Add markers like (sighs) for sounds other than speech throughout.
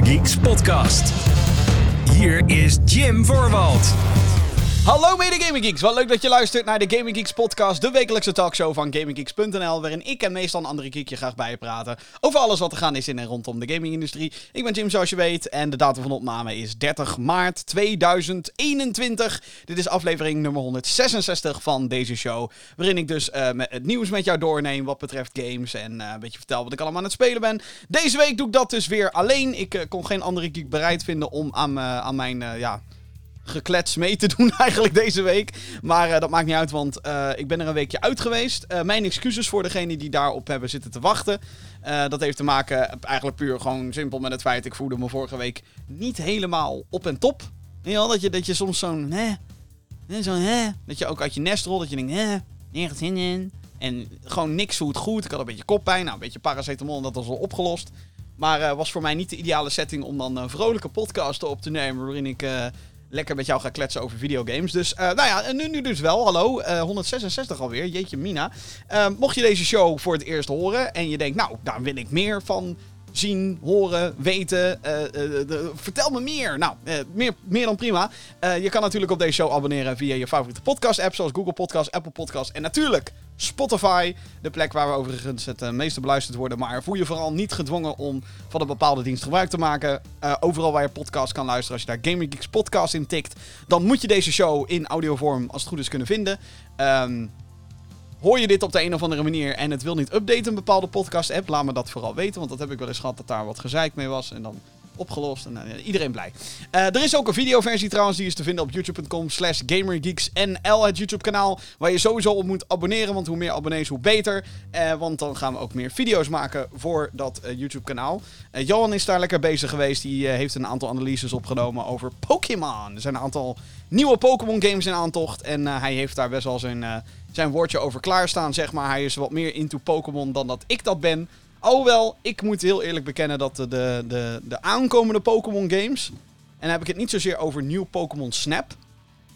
Geeks podcast. Hier is Jim Voorwald. Hallo mede Gaming Geeks, wat leuk dat je luistert naar de Gaming Geeks podcast, de wekelijkse talkshow van GamingGeeks.nl, waarin ik en meestal een andere geekje graag bijpraten over alles wat er gaan is in en rondom de gamingindustrie. Ik ben Jim zoals je weet en de datum van opname is 30 maart 2021. Dit is aflevering nummer 166 van deze show, waarin ik dus met het nieuws met jou doorneem wat betreft games en uh, een beetje vertel wat ik allemaal aan het spelen ben. Deze week doe ik dat dus weer alleen. Ik uh, kon geen andere geek bereid vinden om aan, aan mijn, ja geklets mee te doen (laughs) eigenlijk deze week. Maar uh, dat maakt niet uit, want uh, ik ben er een weekje uit geweest. Uh, mijn excuses voor degenen die daarop hebben zitten te wachten. dat heeft te maken eigenlijk puur gewoon simpel met het feit... ik voelde me vorige week niet helemaal op en top. Dat, je, dat je soms zo'n... Hè, zo'n hè, dat je ook uit je nest rolt, dat je denkt... Hè, nergens zin in. En gewoon niks voelt goed. Ik had een beetje koppijn, nou een beetje paracetamol en dat was al opgelost. Maar was voor mij niet de ideale setting om dan een vrolijke podcast op te nemen... waarin ik lekker met jou ga kletsen over videogames. Dus, uh, nou ja, nu, nu dus wel. Hallo, uh, 166 alweer. Jeetje mina. Uh, mocht je deze show voor het eerst horen en je denkt, nou, daar wil ik meer van zien, horen, weten. Uh, uh, vertel me meer. Nou, uh, meer, meer dan prima. je kan natuurlijk op deze show abonneren via je favoriete podcast-app, zoals Google Podcast, Apple Podcast en natuurlijk Spotify. De plek waar we overigens het meeste beluisterd worden. Maar voel je vooral niet gedwongen om van een bepaalde dienst gebruik te maken. overal waar je podcast kan luisteren, als je daar Gaming Geeks Podcast in tikt, dan moet je deze show in audiovorm als het goed is kunnen vinden. Um, Hoor je dit op de een of andere manier en het wil niet updaten, een bepaalde podcast-app, laat me dat vooral weten. Want dat heb ik wel eens gehad dat daar wat gezeik mee was. En dan opgelost. En uh, iedereen blij. Uh, er is ook een videoversie trouwens, die is te vinden op youtube.com slash gamergeeksnl, het YouTube kanaal. Waar je sowieso op moet abonneren, want hoe meer abonnees, hoe beter. Uh, want dan gaan we ook meer video's maken voor dat YouTube kanaal. Johan is daar lekker bezig geweest. Die heeft een aantal analyses opgenomen over Pokémon. Er zijn een aantal nieuwe Pokémon games in aantocht. En hij heeft daar best wel zijn zijn woordje over klaarstaan, zeg maar. Hij is wat meer into Pokémon dan dat ik dat ben. Alhoewel, ik moet heel eerlijk bekennen dat de, de, de, de aankomende Pokémon games... En dan heb ik het niet zozeer over nieuw Pokémon Snap.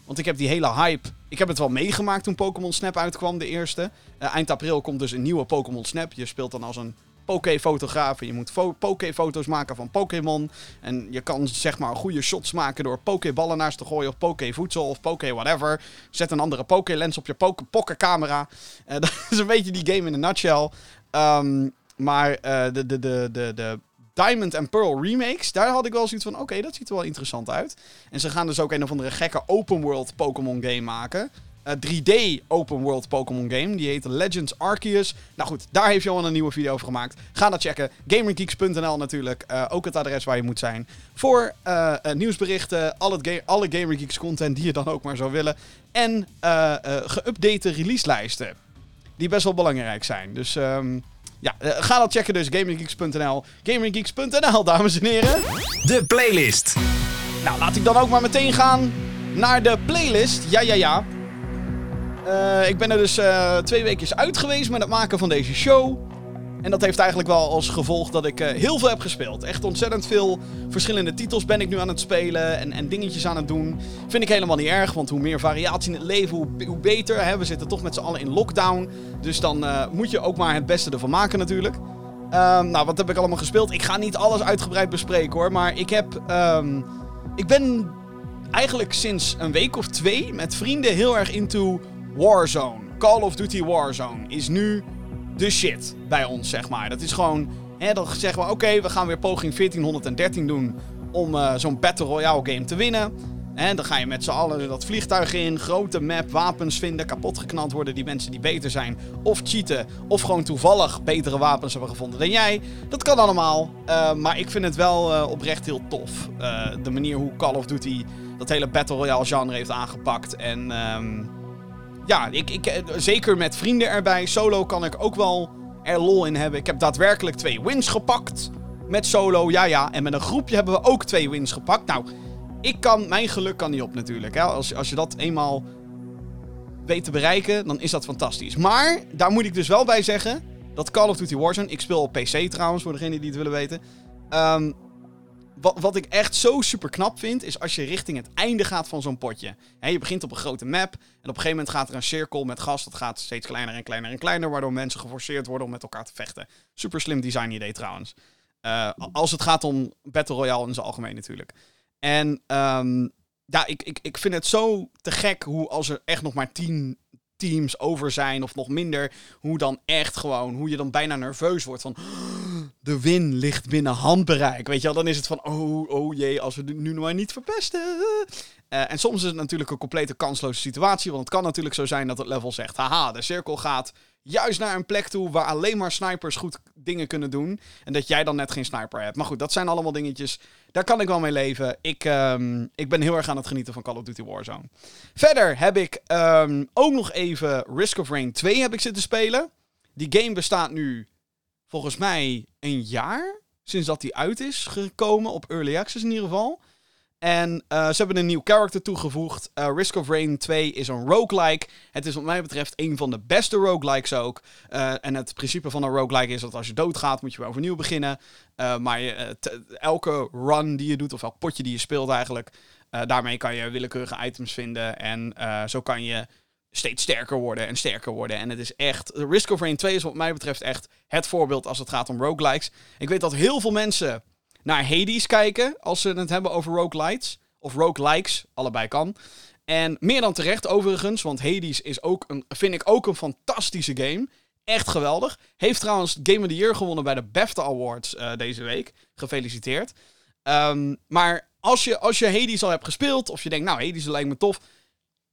Want ik heb die hele hype... Ik heb het wel meegemaakt toen Pokémon Snap uitkwam, de eerste. Uh, eind april komt dus een nieuwe Pokémon Snap. Je speelt dan als een Poké-fotograaf. Je moet Poké-foto's maken van Pokémon. En je kan zeg maar goede shots maken door Pokéballen naast te gooien. Of Poké-voedsel of Poké-whatever. Zet een andere Poké-lens op je Poké-camera. Uh, (laughs) dat is een beetje die game in een nutshell. Um, maar uh, de, de, de, de, de Diamond and Pearl remakes, daar had ik wel zoiets van: oké, dat ziet er wel interessant uit. En ze gaan dus ook een of andere gekke open world Pokémon game maken. 3D eh, open world Pokémon game. Die heet Legends Arceus. Nou goed, daar heeft Johan een nieuwe video over gemaakt. Ga dat checken. GamerGeeks.nl natuurlijk. Uh, ook het adres waar je moet zijn. Voor uh, nieuwsberichten, al het ga alle GamerGeeks content die je dan ook maar zou willen. En geüpdate releaselijsten. Die best wel belangrijk zijn. Dus um, ja, ga dat checken dus. GamerGeeks.nl. GamerGeeks.nl, dames en heren. De playlist. Nou, laat ik dan ook maar meteen gaan naar de playlist. Ja, ja, ja. Uh, ik ben er dus uh, twee weken uit geweest met het maken van deze show. En dat heeft eigenlijk wel als gevolg dat ik uh, heel veel heb gespeeld. Echt ontzettend veel verschillende titels ben ik nu aan het spelen en, en dingetjes aan het doen. Vind ik helemaal niet erg, want hoe meer variatie in het leven, hoe, hoe beter. Hè? We zitten toch met z'n allen in lockdown. Dus dan moet je ook maar het beste ervan maken natuurlijk. Um, nou, wat heb ik allemaal gespeeld? Ik ga niet alles uitgebreid bespreken hoor. Maar ik heb... Um, ik ben eigenlijk sinds een week of twee met vrienden heel erg into Warzone. Call of Duty Warzone is nu de shit bij ons, zeg maar. Dat is gewoon, hè, dan zeggen we, oké, we gaan weer poging 1413 doen om uh, zo'n Battle Royale game te winnen. En dan ga je met z'n allen dat vliegtuig in, grote map, wapens vinden, kapot geknald worden die mensen die beter zijn. Of cheaten, of gewoon toevallig betere wapens hebben gevonden dan jij. Dat kan allemaal, uh, maar ik vind het wel uh, oprecht heel tof. De manier hoe Call of Duty dat hele Battle Royale genre heeft aangepakt. En... Um, ja, ik, ik, eh, zeker met vrienden erbij. Solo kan ik ook wel er lol in hebben. Ik heb daadwerkelijk twee wins gepakt. Met solo, ja ja. En met een groepje hebben we ook twee wins gepakt. Nou, ik kan, mijn geluk kan niet op natuurlijk. Hè. Als, als je dat eenmaal weet te bereiken, dan is dat fantastisch. Maar, daar moet ik dus wel bij zeggen, dat Call of Duty Warzone, ik speel op PC trouwens, voor degenen die het willen weten. Um, wat, wat ik echt zo super knap vind, is als je richting het einde gaat van zo'n potje. je begint op een grote map. En op een gegeven moment gaat er een cirkel met gas. Dat gaat steeds kleiner en kleiner en kleiner. Waardoor mensen geforceerd worden om met elkaar te vechten. Super slim design idee trouwens. Uh, als het gaat om Battle Royale in zijn algemeen natuurlijk. En um, ja, ik, ik, ik vind het zo te gek hoe als er echt nog maar tien teams over zijn of nog minder, hoe dan echt gewoon, hoe je dan bijna nerveus wordt van (gasps) de win ligt binnen handbereik. Weet je wel, dan is het van oh, oh jee, als we nu nog maar niet verpesten. Uh, en soms is het natuurlijk een complete kansloze situatie, want het kan natuurlijk zo zijn dat het level zegt, haha, de cirkel gaat juist naar een plek toe waar alleen maar snipers goed dingen kunnen doen. En dat jij dan net geen sniper hebt. Maar goed, dat zijn allemaal dingetjes. Daar kan ik wel mee leven. Ik, um, ik ben heel erg aan het genieten van Call of Duty Warzone. Verder heb ik um, ook nog even Risk of Rain 2 heb ik zitten spelen. Die game bestaat nu volgens mij een jaar sinds dat die uit is gekomen. Op Early Access in ieder geval. En uh, ze hebben een nieuw character toegevoegd. Uh, Risk of Rain 2 is een roguelike. Het is wat mij betreft een van de beste roguelikes ook. Uh, en het principe van een roguelike is dat als je doodgaat, moet je weer overnieuw beginnen. maar elke run die je doet, of elk potje die je speelt eigenlijk, daarmee kan je willekeurige items vinden. En zo kan je steeds sterker worden en sterker worden. En het is echt... Risk of Rain 2 is wat mij betreft echt het voorbeeld als het gaat om roguelikes. Ik weet dat heel veel mensen naar Hades kijken als ze het hebben over roguelites. Of roguelikes, allebei kan. En meer dan terecht overigens, want Hades is ook een, vind ik ook een fantastische game. Echt geweldig. Heeft trouwens Game of the Year gewonnen bij de BAFTA Awards uh, deze week. Gefeliciteerd. Um, maar als je, als je Hades al hebt gespeeld, of je denkt, nou, Hades lijkt me tof.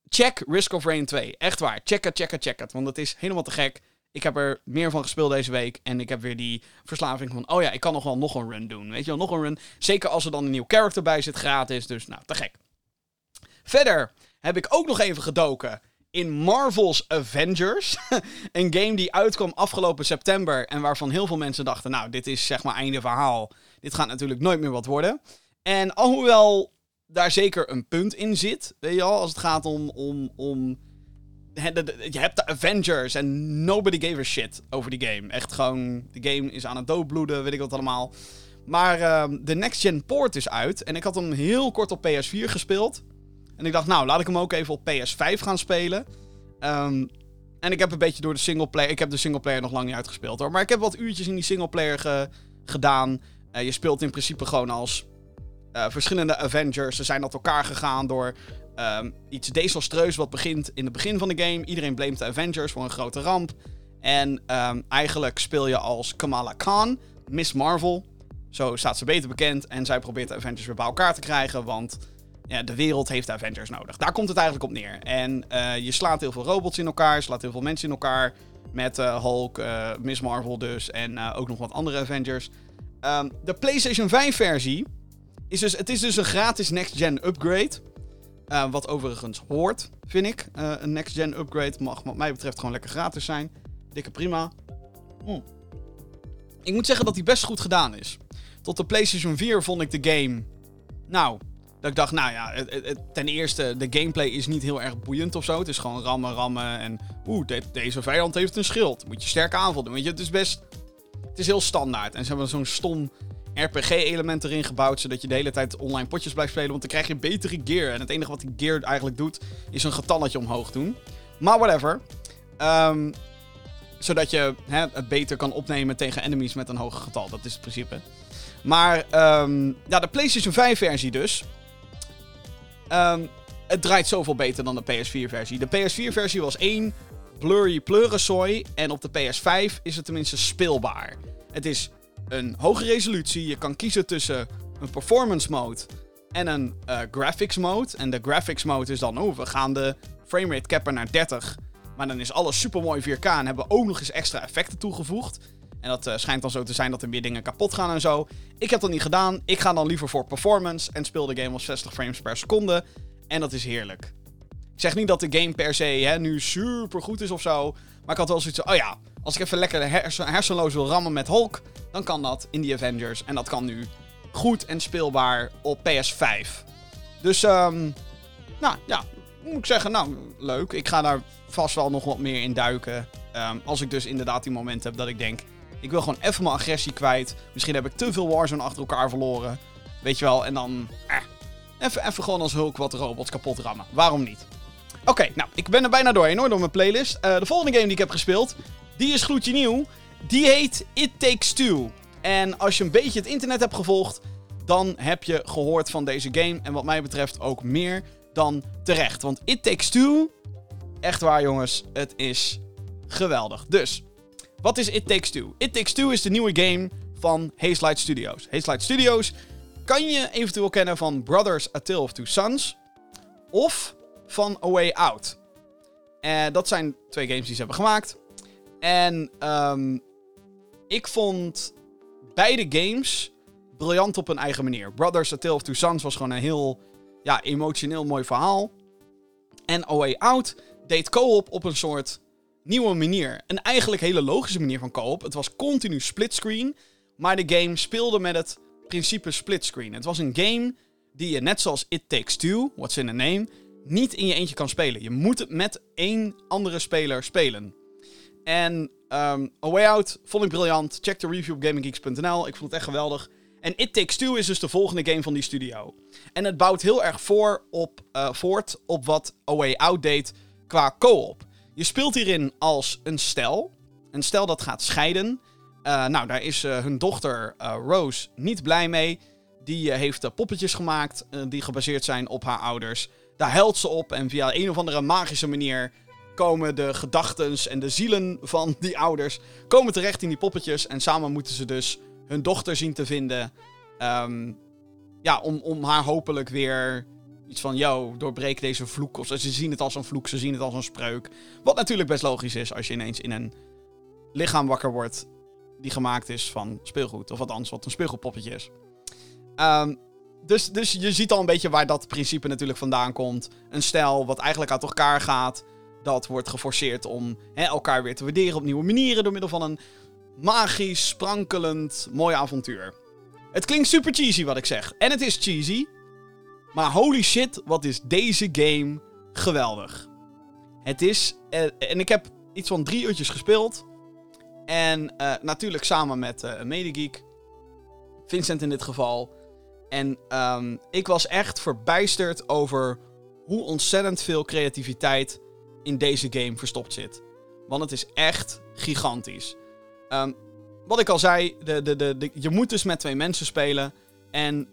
Check Risk of Rain 2. Echt waar. Check het, check het, check het. Want het is helemaal te gek. Ik heb er meer van gespeeld deze week. En ik heb weer die verslaving van, oh ja, ik kan nog wel nog een run doen. Weet je wel, nog een run. Zeker als er dan een nieuw character bij zit, gratis. Dus nou, te gek. Verder heb ik ook nog even gedoken in Marvel's Avengers. (laughs) een game die uitkwam afgelopen september. En waarvan heel veel mensen dachten, nou, dit is zeg maar einde verhaal. Dit gaat natuurlijk nooit meer wat worden. En alhoewel daar zeker een punt in zit, weet je wel, als het gaat om, om, om je hebt de Avengers en nobody gave a shit over die game. Echt gewoon, de game is aan het doodbloeden, weet ik wat allemaal. Maar uh, de Next Gen Port is uit en ik had hem heel kort op PS4 gespeeld. En ik dacht, nou, laat ik hem ook even op PS5 gaan spelen. Um, en ik heb een beetje door de singleplayer... Ik heb de singleplayer nog lang niet uitgespeeld hoor. Maar ik heb wat uurtjes in die singleplayer ge gedaan. Uh, je speelt in principe gewoon als uh, verschillende Avengers. Ze zijn uit elkaar gegaan door um, iets desastreus wat begint in het begin van de game. Iedereen blamet de Avengers voor een grote ramp. En um, eigenlijk speel je als Kamala Khan, Miss Marvel. Zo staat ze beter bekend. En zij probeert de Avengers weer bij elkaar te krijgen. Want ja, de wereld heeft de Avengers nodig. Daar komt het eigenlijk op neer. En uh, je slaat heel veel robots in elkaar. Slaat heel veel mensen in elkaar. Met uh, Hulk, uh, Miss Marvel dus. En ook nog wat andere Avengers. Um, de PlayStation 5 versie. Is dus, het is dus een gratis next-gen upgrade. Uh, wat overigens hoort, vind ik. Uh, een next-gen upgrade mag wat mij betreft gewoon lekker gratis zijn. Dikke prima. Hm. Ik moet zeggen dat die best goed gedaan is. Tot de PlayStation 4 vond ik de game... Nou, dat ik dacht, nou ja, ten eerste, de gameplay is niet heel erg boeiend of zo. Het is gewoon rammen, rammen en... Oeh, deze vijand heeft een schild. Moet je sterk aanvallen. Weet je, het is best... Het is heel standaard. En ze hebben zo'n stom RPG-element erin gebouwd, zodat je de hele tijd online potjes blijft spelen. Want dan krijg je betere gear. En het enige wat die gear eigenlijk doet, is een getalletje omhoog doen. Maar whatever. Um, zodat je hè, het beter kan opnemen tegen enemies met een hoger getal. Dat is het principe. Maar um, ja, de PlayStation 5 versie dus. Um, het draait zoveel beter dan de PS4 versie. De PS4 versie was één blurry pleurensooi. En op de PS5 is het tenminste speelbaar. Het is een hoge resolutie. Je kan kiezen tussen een performance mode en een uh, graphics mode. En de graphics mode is dan, oh, we gaan de framerate cappen naar 30. Maar dan is alles super mooi 4K en hebben we ook nog eens extra effecten toegevoegd. En dat uh, schijnt dan zo te zijn dat er meer dingen kapot gaan en zo. Ik heb dat niet gedaan. Ik ga dan liever voor performance en speel de game op 60 frames per seconde. En dat is heerlijk. Ik zeg niet dat de game per se hè, nu super goed is of zo. Maar ik had wel zoiets van, oh ja, als ik even lekker hersen, hersenloos wil rammen met Hulk, dan kan dat in die Avengers. En dat kan nu goed en speelbaar op PS5. Dus, um, nou ja, moet ik zeggen, nou, leuk. Ik ga daar vast wel nog wat meer in duiken. Um, als ik dus inderdaad die moment heb dat ik denk, ik wil gewoon even mijn agressie kwijt. Misschien heb ik te veel Warzone achter elkaar verloren. Weet je wel, en dan, eh, even, even gewoon als Hulk wat robots kapot rammen. Waarom niet? Oké, nou, ik ben er bijna doorheen hoor, door mijn playlist. Uh, de volgende game die ik heb gespeeld, die is gloedje nieuw. Die heet It Takes Two. En als je een beetje het internet hebt gevolgd, dan heb je gehoord van deze game. En wat mij betreft ook meer dan terecht. Want It Takes Two, echt waar jongens, het is geweldig. Dus, wat is It Takes Two? It Takes Two is de nieuwe game van Hazelight Studios. Hazelight Studios kan je eventueel kennen van Brothers A Tale of Two Sons of van A Way Out. Uh, dat zijn twee games die ze hebben gemaakt. En um, ik vond beide games briljant op hun eigen manier. Brothers A Tale of Two Sons was gewoon een heel ja, emotioneel mooi verhaal. En A Way Out deed co-op op een soort nieuwe manier. Een eigenlijk hele logische manier van co-op. Het was continu splitscreen, maar de game speelde met het principe splitscreen. Het was een game die je, net zoals It Takes Two, what's in a name, niet in je eentje kan spelen. Je moet het met één andere speler spelen. En um, A Way Out vond ik briljant. Check de review op gaminggeeks.nl. Ik vond het echt geweldig. En It Takes Two is dus de volgende game van die studio. En het bouwt heel erg voor op, uh, voort op wat A Way Out deed qua co-op. Je speelt hierin als een stel. Een stel dat gaat scheiden. Uh, nou, daar is uh, hun dochter Rose niet blij mee. Die heeft poppetjes gemaakt die gebaseerd zijn op haar ouders. Daar huilt ze op en via een of andere magische manier komen de gedachten en de zielen van die ouders komen terecht in die poppetjes. En samen moeten ze dus hun dochter zien te vinden. Um, ja, om, om haar hopelijk weer iets van, yo, doorbreek deze vloek. Of ze zien het als een vloek, ze zien het als een spreuk. Wat natuurlijk best logisch is als je ineens in een lichaam wakker wordt die gemaakt is van speelgoed. Of wat anders, wat een speelgoedpoppetje is. Um, dus, dus je ziet al een beetje waar dat principe natuurlijk vandaan komt. Een stijl wat eigenlijk uit elkaar gaat. Dat wordt geforceerd om hè, elkaar weer te waarderen op nieuwe manieren. Door middel van een magisch, sprankelend, mooi avontuur. Het klinkt super cheesy wat ik zeg. En het is cheesy. Maar holy shit, wat is deze game geweldig. Het is... Eh, en ik heb iets van drie uurtjes gespeeld. En uh, natuurlijk samen met uh, een medegeek. Vincent in dit geval. En um, ik was echt verbijsterd over hoe ontzettend veel creativiteit in deze game verstopt zit. Want het is echt gigantisch. Um, wat ik al zei, de, de, de, je moet dus met twee mensen spelen. En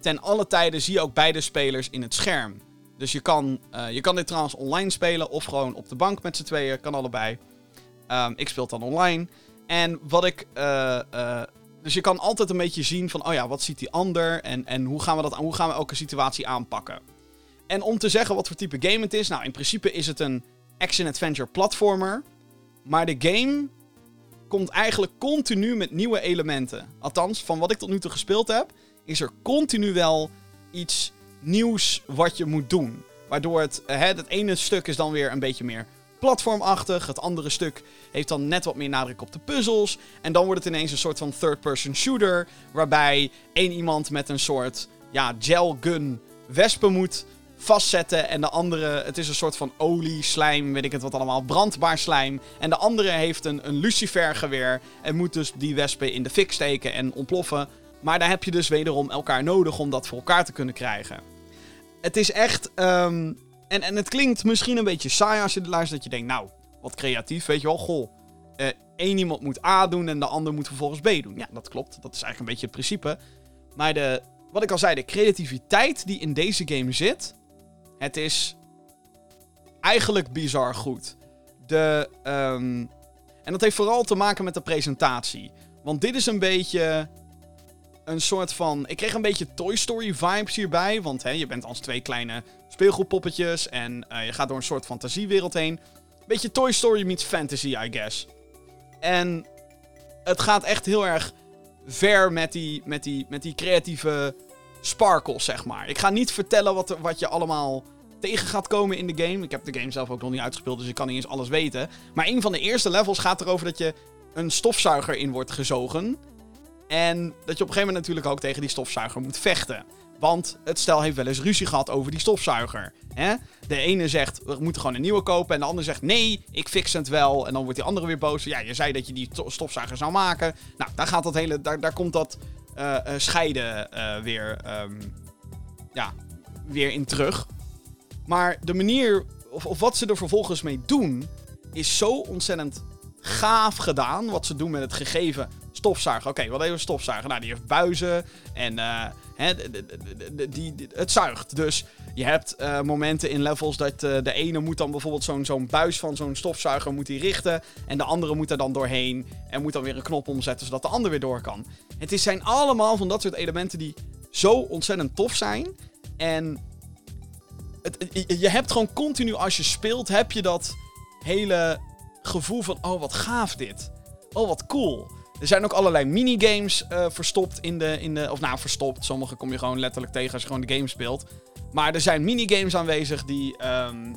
ten alle tijden zie je ook beide spelers in het scherm. Dus je kan, uh, je kan dit trouwens online spelen of gewoon op de bank met z'n tweeën. Kan allebei. Um, ik speel dan online. En wat ik uh, uh, dus je kan altijd een beetje zien van, oh ja, wat ziet die ander en, en hoe, gaan we dat, hoe gaan we elke situatie aanpakken. En om te zeggen wat voor type game het is, nou in principe is het een action-adventure platformer. Maar de game komt eigenlijk continu met nieuwe elementen. Althans, van wat ik tot nu toe gespeeld heb, is er continu wel iets nieuws wat je moet doen. Waardoor het, hè, het ene stuk is dan weer een beetje meer platformachtig. Het andere stuk heeft dan net wat meer nadruk op de puzzels. En dan wordt het ineens een soort van third-person shooter. Waarbij één iemand met een soort ja, gel gun wespen moet vastzetten. En de andere, het is een soort van olie, slijm, weet ik het wat allemaal, brandbaar slijm. En de andere heeft een, een lucifergeweer en moet dus die wespen in de fik steken en ontploffen. Maar daar heb je dus wederom elkaar nodig om dat voor elkaar te kunnen krijgen. Het is echt um, en, en het klinkt misschien een beetje saai als je luistert. Dat je denkt, nou, wat creatief, weet je wel. Goh, uh, één iemand moet A doen en de ander moet vervolgens B doen. Ja, dat klopt. Dat is eigenlijk een beetje het principe. Maar de, wat ik al zei, de creativiteit die in deze game zit. Het is eigenlijk bizar goed. De, um, en dat heeft vooral te maken met de presentatie. Want dit is een beetje een soort van. Ik kreeg een beetje Toy Story vibes hierbij. Want hè, je bent als twee kleine speelgoedpoppetjes. En uh, je gaat door een soort fantasiewereld heen. Beetje Toy Story meets fantasy, I guess. En het gaat echt heel erg ver met die, met die, met die creatieve sparkles, zeg maar. Ik ga niet vertellen wat, wat je allemaal tegen gaat komen in de game. Ik heb de game zelf ook nog niet uitgespeeld, dus ik kan niet eens alles weten. Maar een van de eerste levels gaat erover dat je een stofzuiger in wordt gezogen. En dat je op een gegeven moment natuurlijk ook tegen die stofzuiger moet vechten. Want het stel heeft wel eens ruzie gehad over die stofzuiger. Hè? De ene zegt, we moeten gewoon een nieuwe kopen. En de ander zegt, nee, ik fix het wel. En dan wordt die andere weer boos. Ja, je zei dat je die stofzuiger zou maken. Nou, daar, gaat dat hele, daar, daar komt dat scheiden uh, weer, um, ja, weer in terug. Maar de manier, of, of wat ze er vervolgens mee doen, is zo ontzettend gaaf gedaan. Wat ze doen met het gegeven stofzuiger. Oké, wat even een stofzuiger? Nou, die heeft buizen en uh, hè, die, het zuigt. Dus je hebt uh, momenten in levels dat uh, de ene moet dan bijvoorbeeld zo'n buis van zo'n stofzuiger moet die richten. En de andere moet er dan doorheen en moet dan weer een knop omzetten zodat de ander weer door kan. Het is, zijn allemaal van dat soort elementen die zo ontzettend tof zijn. En je hebt gewoon continu als je speelt, heb je dat hele gevoel van, oh wat gaaf dit. Oh wat cool. Er zijn ook allerlei minigames uh, verstopt in de, in de... Of nou, verstopt. Sommige kom je gewoon letterlijk tegen als je gewoon de game speelt. Maar er zijn minigames aanwezig die... Um,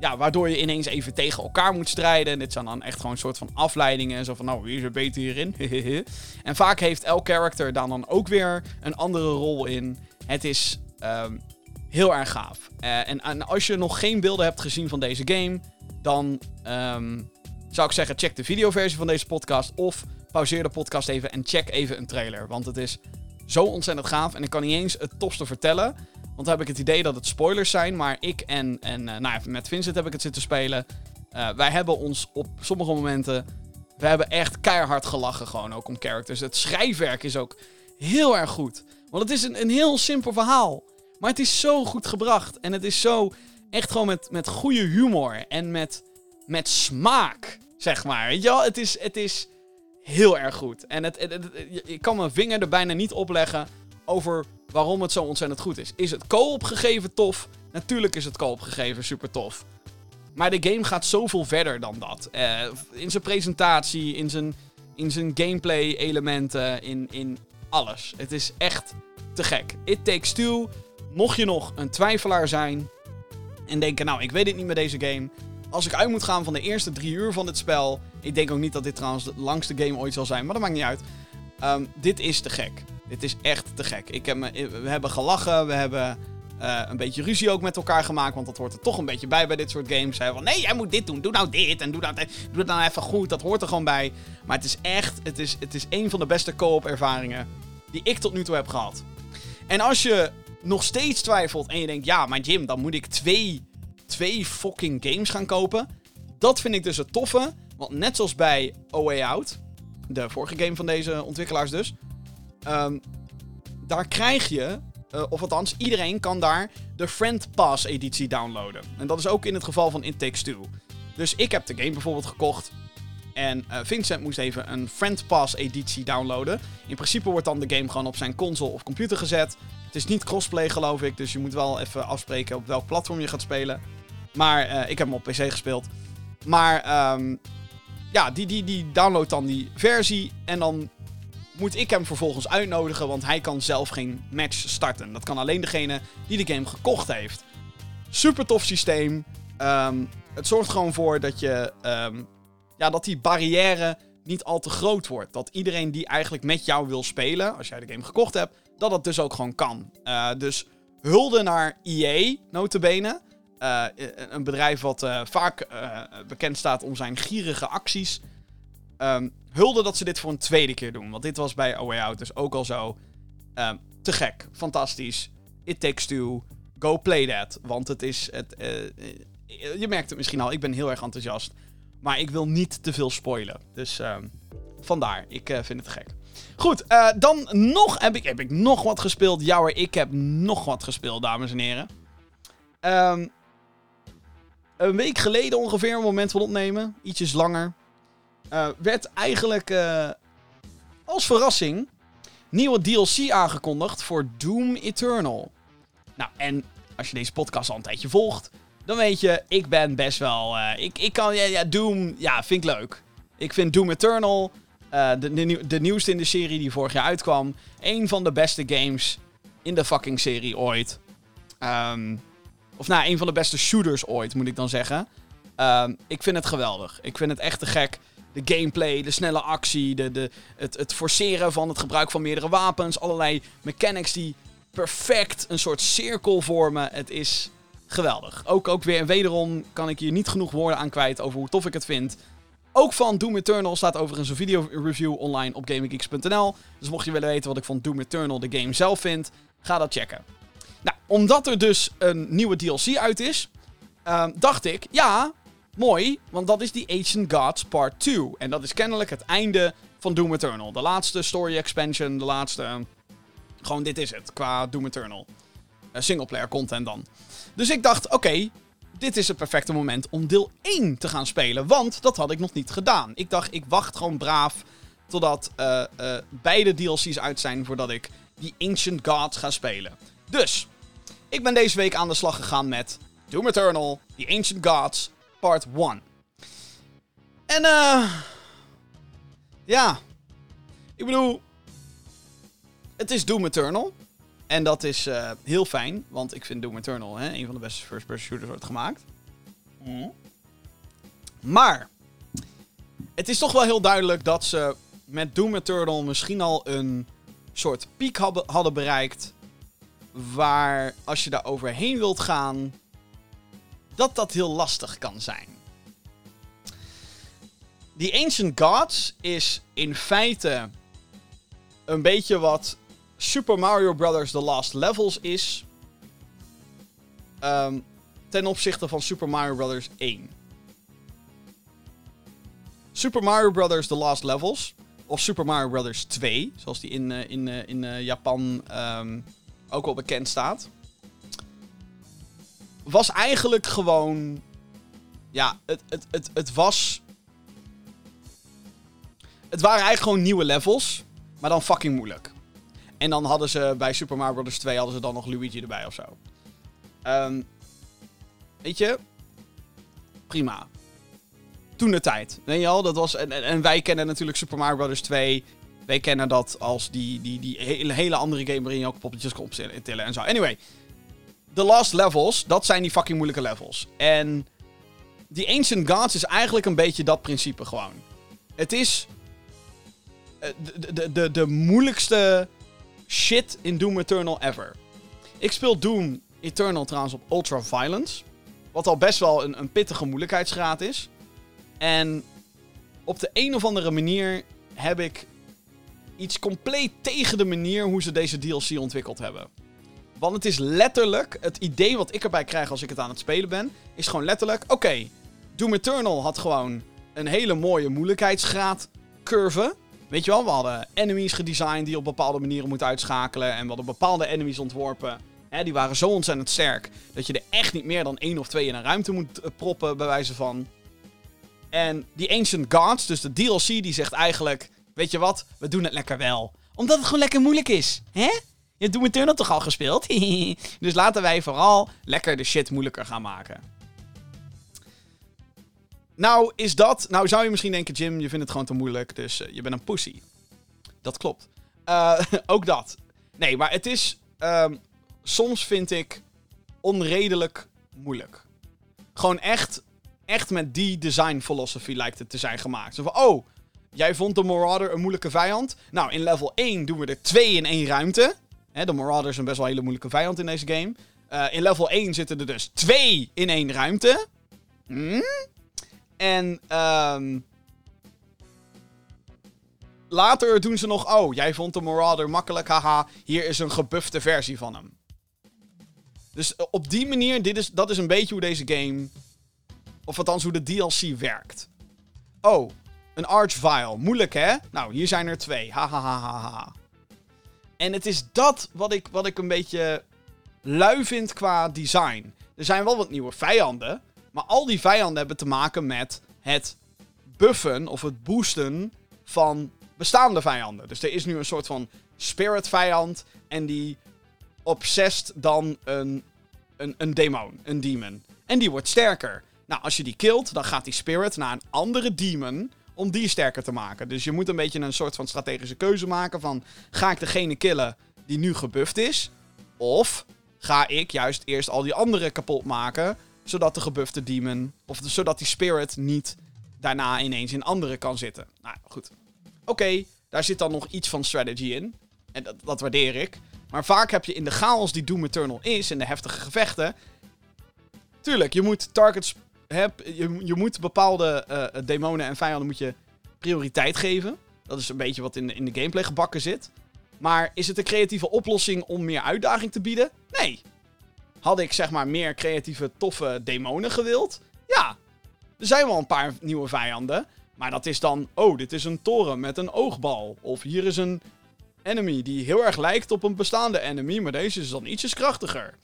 ja, waardoor je ineens even tegen elkaar moet strijden. En dit zijn dan echt gewoon een soort van afleidingen. Zo van, nou, wie is er beter hierin? (laughs) en vaak heeft elk character dan, dan ook weer een andere rol in. Het is um, heel erg gaaf. Uh, en, en, als je nog geen beelden hebt gezien van deze game... dan um, zou ik zeggen, check de videoversie van deze podcast. Of pauzeer de podcast even en check even een trailer. Want het is zo ontzettend gaaf. En ik kan niet eens het tofste vertellen. Want dan heb ik het idee dat het spoilers zijn. Maar ik en, en uh, nou, met Vincent heb ik het zitten spelen. Uh, wij hebben ons op sommige momenten. We hebben echt keihard gelachen. Gewoon ook om characters. Het schrijfwerk is ook heel erg goed. Want het is een, een heel simpel verhaal. Maar het is zo goed gebracht. En het is zo echt gewoon met, met goede humor. En met, met smaak. Zeg maar. Wel? Het is. Het is heel erg goed. En het, ik kan mijn vinger er bijna niet op leggen over waarom het zo ontzettend goed is. Is het co-op gegeven tof? Natuurlijk is het co-op gegeven super tof. Maar de game gaat zoveel verder dan dat. Uh, in zijn presentatie, in zijn, in zijn gameplay elementen, in, in alles. Het is echt te gek. It Takes Two, mocht je nog een twijfelaar zijn en denken, nou ik weet het niet met deze game als ik uit moet gaan van de eerste drie uur van dit spel. Ik denk ook niet dat dit trouwens de langste game ooit zal zijn, maar dat maakt niet uit. Um, dit is te gek. Dit is echt te gek. Ik heb me, we hebben gelachen, we hebben uh, een beetje ruzie ook met elkaar gemaakt. Want dat hoort er toch een beetje bij bij dit soort games. Hè? Van nee, jij moet dit doen. Doe nou dit. En doe, dat, doe het nou even goed. Dat hoort er gewoon bij. Maar het is echt, het is, het is een van de beste co-op ervaringen die ik tot nu toe heb gehad. En als je nog steeds twijfelt en je denkt, ja, maar Jim, dan moet ik twee twee fucking games gaan kopen. Dat vind ik dus het toffe. Want net zoals bij A Way Out, de vorige game van deze ontwikkelaars dus. Um, daar krijg je, uh, of althans iedereen kan daar de Friend Pass editie downloaden. En dat is ook in het geval van It Takes. Dus ik heb de game bijvoorbeeld gekocht. En uh, Vincent moest even een Friend Pass editie downloaden. In principe wordt dan de game gewoon op zijn console of computer gezet. Het is niet crossplay geloof ik, dus je moet wel even afspreken op welk platform je gaat spelen. Maar uh, ik heb hem op PC gespeeld. Maar um, ja, die, die, die downloadt dan die versie. En dan moet ik hem vervolgens uitnodigen. Want hij kan zelf geen match starten. Dat kan alleen degene die de game gekocht heeft. Super tof systeem. Um, het zorgt gewoon voor dat je. Um, ja, dat die barrière niet al te groot wordt. Dat iedereen die eigenlijk met jou wil spelen, als jij de game gekocht hebt, dat dat dus ook gewoon kan. Uh, dus hulde naar EA, notabene. Uh, een bedrijf wat uh, vaak uh, bekend staat om zijn gierige acties. Um, hulde dat ze dit voor een tweede keer doen. Want dit was bij A Way Out dus ook al zo. Um, te gek. Fantastisch. It Takes Two. Go play that. Want het is... Het, je merkt het misschien al. Ik ben heel erg enthousiast. Maar ik wil niet te veel spoilen. Dus um, vandaar. Ik vind het gek. Goed, dan nog heb ik, heb ik nog wat gespeeld. Hoor, ik heb nog wat gespeeld, dames en heren. Um, een week geleden ongeveer, een moment van opnemen, ietsjes langer, uh, werd eigenlijk uh, als verrassing nieuwe DLC aangekondigd voor Doom Eternal. Nou, en als je deze podcast al een tijdje volgt, dan weet je, ik ben best wel. Uh, ik, ik kan, ja, ja, Doom, ja, vind ik leuk. Ik vind Doom Eternal, de, de, de, nieuwste in de serie die vorig jaar uitkwam, een van de beste games in de fucking serie ooit. Um, of nou, een van de beste shooters ooit, moet ik dan zeggen. Um, ik vind het geweldig. Ik vind het echt te gek. De gameplay, de snelle actie, de, de, het, het forceren van het gebruik van meerdere wapens. Allerlei mechanics die perfect een soort cirkel vormen. Het is geweldig. Ook, ook weer en wederom kan ik hier niet genoeg woorden aan kwijt over hoe tof ik het vind. Ook van Doom Eternal staat overigens een video review online op GamingGeeks.nl. Dus mocht je willen weten wat ik van Doom Eternal, de game zelf, vind, ga dat checken. Nou, omdat er dus een nieuwe DLC uit is, uh, dacht ik, ja, mooi, want dat is die Ancient Gods Part 2. En dat is kennelijk het einde van Doom Eternal. De laatste story expansion, de laatste... gewoon dit is het, qua Doom Eternal. Uh, singleplayer content dan. Dus ik dacht, oké, dit is het perfecte moment om deel 1 te gaan spelen. Want dat had ik nog niet gedaan. Ik dacht, ik wacht gewoon braaf totdat uh, uh, beide DLC's uit zijn voordat ik die Ancient Gods ga spelen. Dus, ik ben deze week aan de slag gegaan met Doom Eternal, The Ancient Gods, Part 1. En eh... ja. Ik bedoel... Het is Doom Eternal. En dat is uh, heel fijn, want ik vind Doom Eternal hè, een van de beste first-person shooters ooit gemaakt. Mm. Maar, het is toch wel heel duidelijk dat ze met Doom Eternal misschien al een soort piek hadden bereikt. Waar, als je daar overheen wilt gaan, dat dat heel lastig kan zijn. The Ancient Gods is in feite een beetje wat Super Mario Bros. The Last Levels is. Um, ten opzichte van Super Mario Bros. 1. Super Mario Bros. The Last Levels. Of Super Mario Bros. 2. Zoals die in, uh, in, uh, in uh, Japan um, ook wel bekend staat. Was eigenlijk gewoon. Ja, het, het, het, het was. Het waren eigenlijk gewoon nieuwe levels. Maar dan fucking moeilijk. En dan hadden ze bij Super Mario Bros. 2 hadden ze dan nog Luigi erbij of zo. Um, weet je? Prima. Toen de tijd. Weet je al? Dat was, en, en wij kennen natuurlijk Super Mario Bros. 2. Wij kennen dat als die, die, die hele, andere game waarin je ook poppetjes kon optillen en zo. Anyway. The Last Levels, dat zijn die fucking moeilijke levels. En die Ancient Gods is eigenlijk een beetje dat principe gewoon. Het is de, de, de, de moeilijkste shit in Doom Eternal ever. Ik speel Doom Eternal trouwens op Ultra Violence. Wat al best wel een, een pittige moeilijkheidsgraad is. En op de een of andere manier heb ik iets compleet tegen de manier hoe ze deze DLC ontwikkeld hebben. Want het is letterlijk, het idee wat ik erbij krijg als ik het aan het spelen ben, is gewoon letterlijk, oké, Doom Eternal had gewoon een hele mooie moeilijkheidsgraad curve. Weet je wel, we hadden enemies gedesigned die op bepaalde manieren moeten uitschakelen. En we hadden bepaalde enemies ontworpen. Hè, die waren zo ontzettend sterk dat je er echt niet meer dan één of twee in een ruimte moet eh, proppen, bij wijze van. En die Ancient Gods, dus de DLC, die zegt eigenlijk: Weet je wat, we doen het lekker wel. Omdat het gewoon lekker moeilijk is. Hè? Je hebt Doom Eternal toch al gespeeld? (laughs) dus laten wij vooral lekker de shit moeilijker gaan maken. Nou, is dat. Nou, zou je misschien denken, Jim, je vindt het gewoon te moeilijk, dus uh, je bent een pussy. Dat klopt. Uh, (laughs) ook dat. Nee, maar het is. Um, soms vind ik onredelijk moeilijk. Gewoon echt. Echt met die design philosophy lijkt het te zijn gemaakt. Zo van, oh, jij vond de Marauder een moeilijke vijand. Nou, in level 1 doen we er twee in één ruimte. De Marauder is een best wel hele moeilijke vijand in deze game. Uh, in level 1 zitten er dus twee in één ruimte. Hmm? En um, later doen ze nog... Oh, jij vond de Marauder makkelijk, haha. Hier is een gebufte versie van hem. Dus eh, op die manier, dit is, dat is een beetje hoe deze game... Of althans hoe de DLC werkt. Oh, een Archvile. Moeilijk, hè? Nou, hier zijn er twee. Hahaha. En het is dat wat ik, wat ik een beetje lui vind qua design. Er zijn wel wat nieuwe vijanden. Maar al die vijanden hebben te maken met het buffen of het boosten van bestaande vijanden. Dus er is nu een soort van spirit vijand en die obsessed dan een, een, een demon, een demon. En die wordt sterker. Nou, als je die killt, dan gaat die spirit naar een andere demon om die sterker te maken. Dus je moet een beetje een soort van strategische keuze maken van... Ga ik degene killen die nu gebufft is? Of ga ik juist eerst al die andere kapot maken zodat de gebufte demon, of zodat die spirit niet daarna ineens in andere kan zitten. Nou goed. Oké, daar zit dan nog iets van strategy in. En dat, dat waardeer ik. Maar vaak heb je in de chaos die Doom Eternal is, in de heftige gevechten. Tuurlijk, je moet targets. Heb, je, je moet bepaalde uh, demonen en vijanden moet je prioriteit geven. Dat is een beetje wat in in de gameplay gebakken zit. Maar is het een creatieve oplossing om meer uitdaging te bieden? Nee. Had ik zeg maar meer creatieve, toffe demonen gewild? Ja. Er zijn wel een paar nieuwe vijanden. Maar dat is dan, oh, dit is een toren met een oogbal. Of hier is een enemy die heel erg lijkt op een bestaande enemy, maar deze is dan ietsjes krachtiger.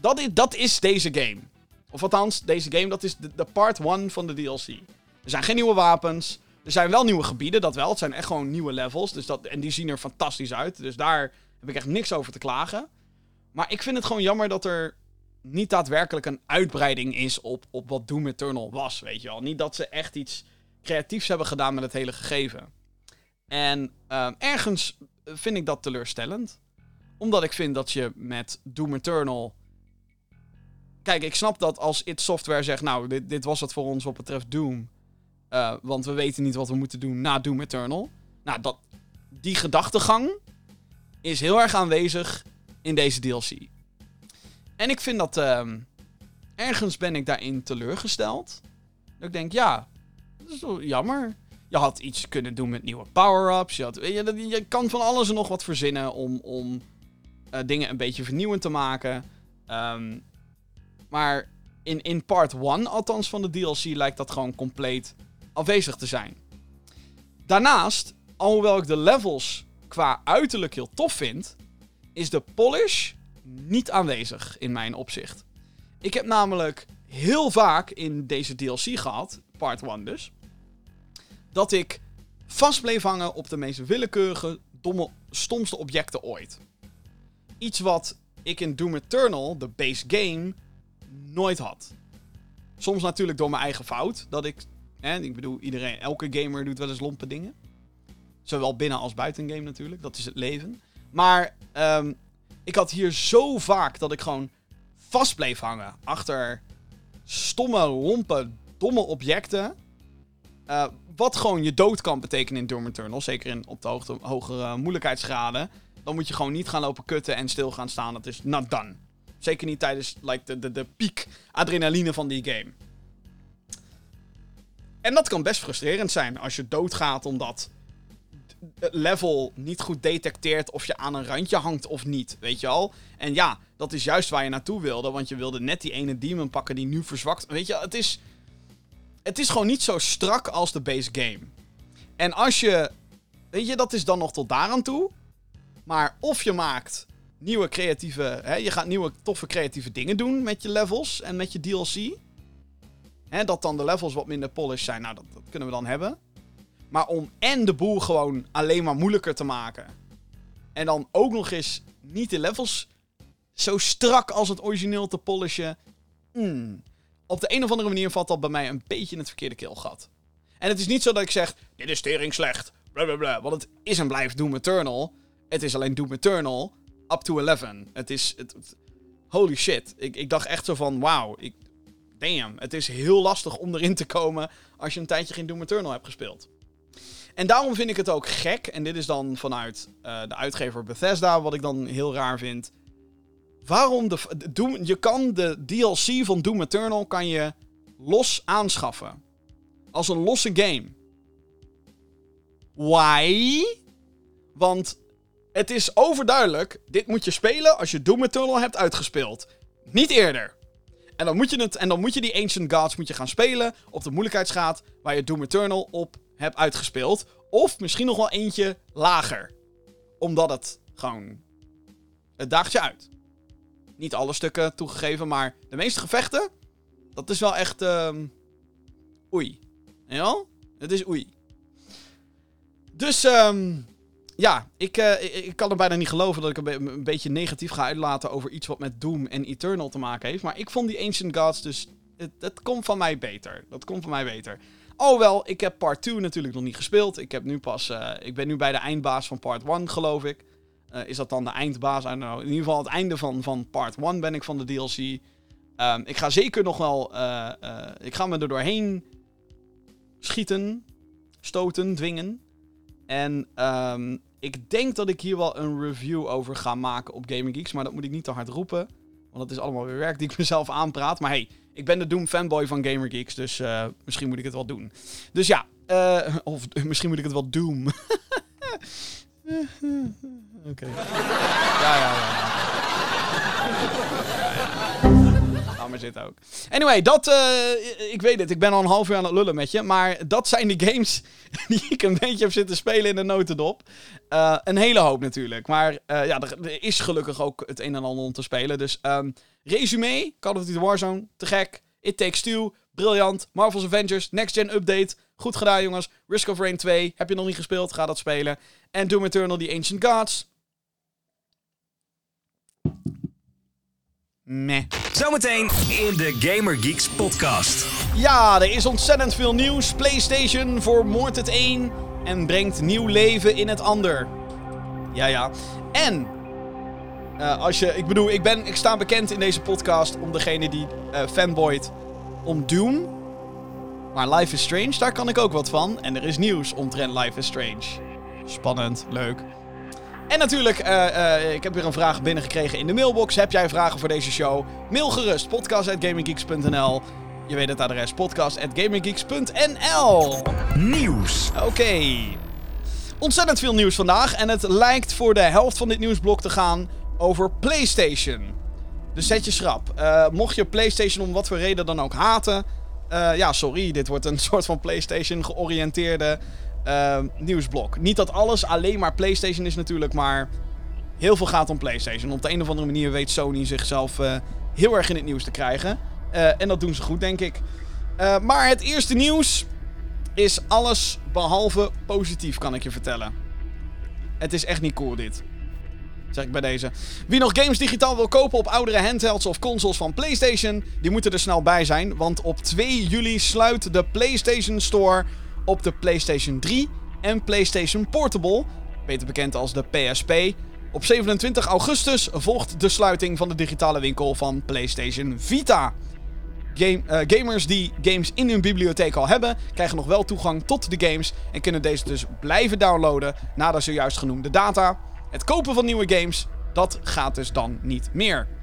Dat is, dat is deze game. Of althans, deze game, dat is de, part 1 van de DLC. Er zijn geen nieuwe wapens. Er zijn wel nieuwe gebieden, dat wel. Het zijn echt gewoon nieuwe levels. Dus dat, en die zien er fantastisch uit. Dus daar heb ik echt niks over te klagen. Maar ik vind het gewoon jammer dat er niet daadwerkelijk een uitbreiding is op, op wat Doom Eternal was, weet je wel. Niet dat ze echt iets creatiefs hebben gedaan met het hele gegeven. En uh, ergens vind ik dat teleurstellend. Omdat ik vind dat je met Doom Eternal... Kijk, ik snap dat als it Software zegt... Nou, dit, dit was het voor ons wat betreft Doom. Uh, want we weten niet wat we moeten doen na Doom Eternal. Nou, dat, die gedachtegang is heel erg aanwezig in deze DLC. En ik vind dat... Uh, ergens ben ik daarin teleurgesteld. Dat ik denk, ja, dat is wel jammer. Je had iets kunnen doen met nieuwe power-ups. Je, had, je, kan van alles en nog wat verzinnen om, om uh, dingen een beetje vernieuwend te maken. Um, maar in, in part 1, althans van de DLC, lijkt dat gewoon compleet afwezig te zijn. Daarnaast, alhoewel ik de levels qua uiterlijk heel tof vind, is de polish niet aanwezig in mijn opzicht. Ik heb namelijk heel vaak in deze DLC gehad, part 1 dus, dat ik vast bleef hangen op de meest willekeurige, domme, stomste objecten ooit. Iets wat ik in Doom Eternal, de base game, nooit had. Soms natuurlijk door mijn eigen fout. Dat ik, hè, ik bedoel, iedereen, elke gamer doet wel eens lompe dingen. Zowel binnen als buiten game natuurlijk. Dat is het leven. Maar um, ik had hier zo vaak dat ik gewoon vast bleef hangen achter stomme, lompe, domme objecten. Uh, wat gewoon je dood kan betekenen in Doom Eternal. Zeker in, op de hoogte, hogere moeilijkheidsgraden. Dan moet je gewoon niet gaan lopen kutten en stil gaan staan. Dat is not done. Zeker niet tijdens like, de, de, de piek adrenaline van die game. En dat kan best frustrerend zijn als je doodgaat omdat het level niet goed detecteert of je aan een randje hangt of niet, weet je al. En ja, dat is juist waar je naartoe wilde, want je wilde net die ene demon pakken die nu verzwakt. Weet je, het is, het is gewoon niet zo strak als de base game. En als je, weet je, dat is dan nog tot daaraan toe. Maar of je maakt nieuwe creatieve, hè, je gaat nieuwe toffe creatieve dingen doen met je levels en met je DLC. Hè, dat dan de levels wat minder polished zijn, nou dat, kunnen we dan hebben. Maar om en de boel gewoon alleen maar moeilijker te maken. En dan ook nog eens niet de levels zo strak als het origineel te polishen. Mm. Op de een of andere manier valt dat bij mij een beetje in het verkeerde keelgat. En het is niet zo dat ik zeg, dit is tering slecht. Blablabla, want het is en blijft Doom Eternal. Het is alleen Doom Eternal up to 11. Het is... Het, holy shit. Ik, ik dacht echt zo van, wauw. Damn. Het is heel lastig om erin te komen als je een tijdje geen Doom Eternal hebt gespeeld. En daarom vind ik het ook gek, en dit is dan vanuit uh, de uitgever Bethesda, wat ik dan heel raar vind. Waarom de, je kan de DLC van Doom Eternal kan je los aanschaffen. Als een losse game. Why? Want het is overduidelijk, dit moet je spelen als je Doom Eternal hebt uitgespeeld. Niet eerder. En dan moet je, het, en dan moet je die Ancient Gods moet je gaan spelen op de moeilijkheidsgraad waar je Doom Eternal op heb uitgespeeld. Of misschien nog wel eentje lager. Omdat het gewoon. Het daagt je uit. Niet alle stukken toegegeven, maar de meeste gevechten. Dat is wel echt. Um, oei. Ja? Het is oei. Dus. Um, ja, ik, uh, ik, kan er bijna niet geloven dat ik een, be een, beetje negatief ga uitlaten over iets wat met Doom en Eternal te maken heeft. Maar ik vond die Ancient Gods dus. Het, het komt van mij beter. Dat komt van mij beter. Oh wel, ik heb part 2 natuurlijk nog niet gespeeld. Ik, heb nu pas, uh, ik ben nu bij de eindbaas van part 1, geloof ik. Uh, is dat dan de eindbaas? I don't know. In ieder geval het einde van, van part 1 ben ik van de DLC. Ehm, ik ga zeker nog wel... Ik ga me er doorheen schieten, stoten, dwingen. En um, ik denk dat ik hier wel een review over ga maken op Gaming Geeks. Maar dat moet ik niet te hard roepen. Want dat is allemaal weer werk die ik (laughs) mezelf aanpraat. Maar hey, ik ben de Doom fanboy van Gamer Geeks, dus uh, misschien moet ik het wel doen. Dus ja, uh, (laughs) of (laughs) misschien moet ik het wel doen. Oké. Ja, ja, ja. Ook. Anyway, dat, eh, ik weet het, ik ben al een half uur aan het lullen met je. Maar dat zijn de games (laughs) die ik een beetje heb zitten spelen in de notendop. Uh, een hele hoop natuurlijk. Maar uh, ja, er, is gelukkig ook het een en ander om te spelen. Dus um, resume, Call of Duty Warzone, te gek. It Takes Two, briljant. Marvel's Avengers, Next Gen Update. Goed gedaan jongens. Risk of Rain 2, heb je nog niet gespeeld, ga dat spelen. En Doom Eternal, The Ancient Gods. Meh. Zometeen in de Gamer Geeks podcast. Ja, er is ontzettend veel nieuws. PlayStation vermoordt het een en brengt nieuw leven in het ander. Ja, ja. En uh, als je, ik bedoel, ik, ben, ik sta bekend in deze podcast om degene die uh, fanboyt om Doom. Maar Life is Strange, daar kan ik ook wat van. En er is nieuws omtrent Life is Strange. Spannend, leuk. En natuurlijk, uh, uh, ik heb weer een vraag binnengekregen in de mailbox. Heb jij vragen voor deze show? Mail gerust, podcast.gaminggeeks.nl. Je weet het adres, podcast.gaminggeeks.nl. Nieuws. Oké. Okay. Ontzettend veel nieuws vandaag. En het lijkt voor de helft van dit nieuwsblok te gaan over PlayStation. Dus zet je schrap. Uh, mocht je PlayStation om wat voor reden dan ook haten. ja, sorry, dit wordt een (laughs) soort van PlayStation georiënteerde uh, nieuwsblok. Niet dat alles alleen maar PlayStation is natuurlijk, maar heel veel gaat om PlayStation. Op de een of andere manier weet Sony zichzelf uh, heel erg in het nieuws te krijgen. Uh, en dat doen ze goed, denk ik. Uh, maar het eerste nieuws is alles behalve positief, kan ik je vertellen. Het is echt niet cool, dit. Zeg ik bij deze. Wie nog games digitaal wil kopen op oudere handhelds of consoles van PlayStation, die moeten er snel bij zijn. Want op 2 juli sluit de PlayStation Store op de PlayStation 3 en PlayStation Portable, beter bekend als de PSP. Op 27 augustus volgt de sluiting van de digitale winkel van PlayStation Vita. Uh, gamers die games in hun bibliotheek al hebben, krijgen nog wel toegang tot de games en kunnen deze dus blijven downloaden na de zojuist genoemde data. Het kopen van nieuwe games, dat gaat dus dan niet meer.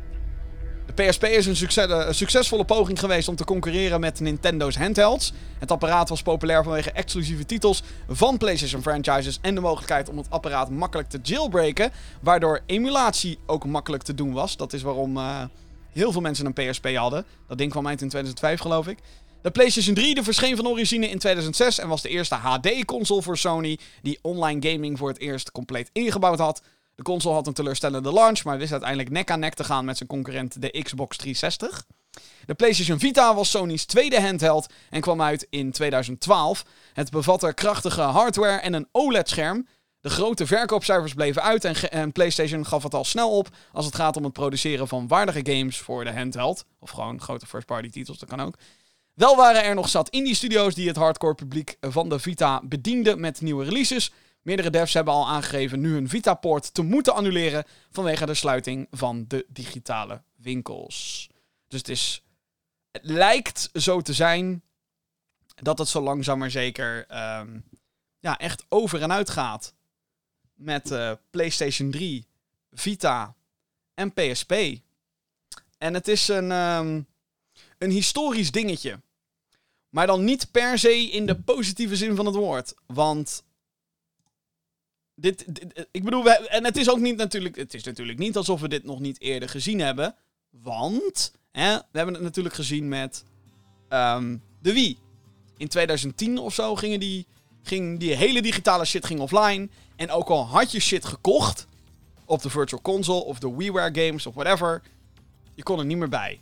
De PSP is eh, een, succesvolle poging geweest om te concurreren met Nintendo's handhelds. Het apparaat was populair vanwege exclusieve titels van PlayStation franchises en de mogelijkheid om het apparaat makkelijk te jailbreken, waardoor emulatie ook makkelijk te doen was. Dat is waarom uh, heel veel mensen een PSP hadden. Dat ding kwam uit in 2005 geloof ik. De PlayStation 3 de verscheen van origine in 2006 en was de eerste HD-console voor Sony die online gaming voor het eerst compleet ingebouwd had. De console had een teleurstellende launch, maar wist uiteindelijk nek aan nek te gaan met zijn concurrent de Xbox 360. De PlayStation Vita was Sony's tweede handheld en kwam uit in 2012. Het bevatte krachtige hardware en een OLED-scherm. De grote verkoopcijfers bleven uit en, PlayStation gaf het al snel op als het gaat om het produceren van waardige games voor de handheld. Of gewoon grote first-party titels, dat kan ook. Wel waren er nog zat indie studio's die het hardcore publiek van de Vita bedienden met nieuwe releases. Meerdere devs hebben al aangegeven nu hun Vita-poort te moeten annuleren vanwege de sluiting van de digitale winkels. Dus het is. Het lijkt zo te zijn dat het zo langzaam maar zeker um, ja, echt over en uit gaat. Met uh, PlayStation 3, Vita en PSP. En het is een, um, een historisch dingetje. Maar dan niet per se in de positieve zin van het woord. Want dit, ik bedoel, en het is ook niet natuurlijk, het is natuurlijk niet alsof we dit nog niet eerder gezien hebben. Want, hè, we hebben het natuurlijk gezien met um, de Wii. In 2010 of zo gingen die, ging die hele digitale shit ging offline. En ook al had je shit gekocht op de Virtual Console of de WiiWare games of whatever, je kon er niet meer bij.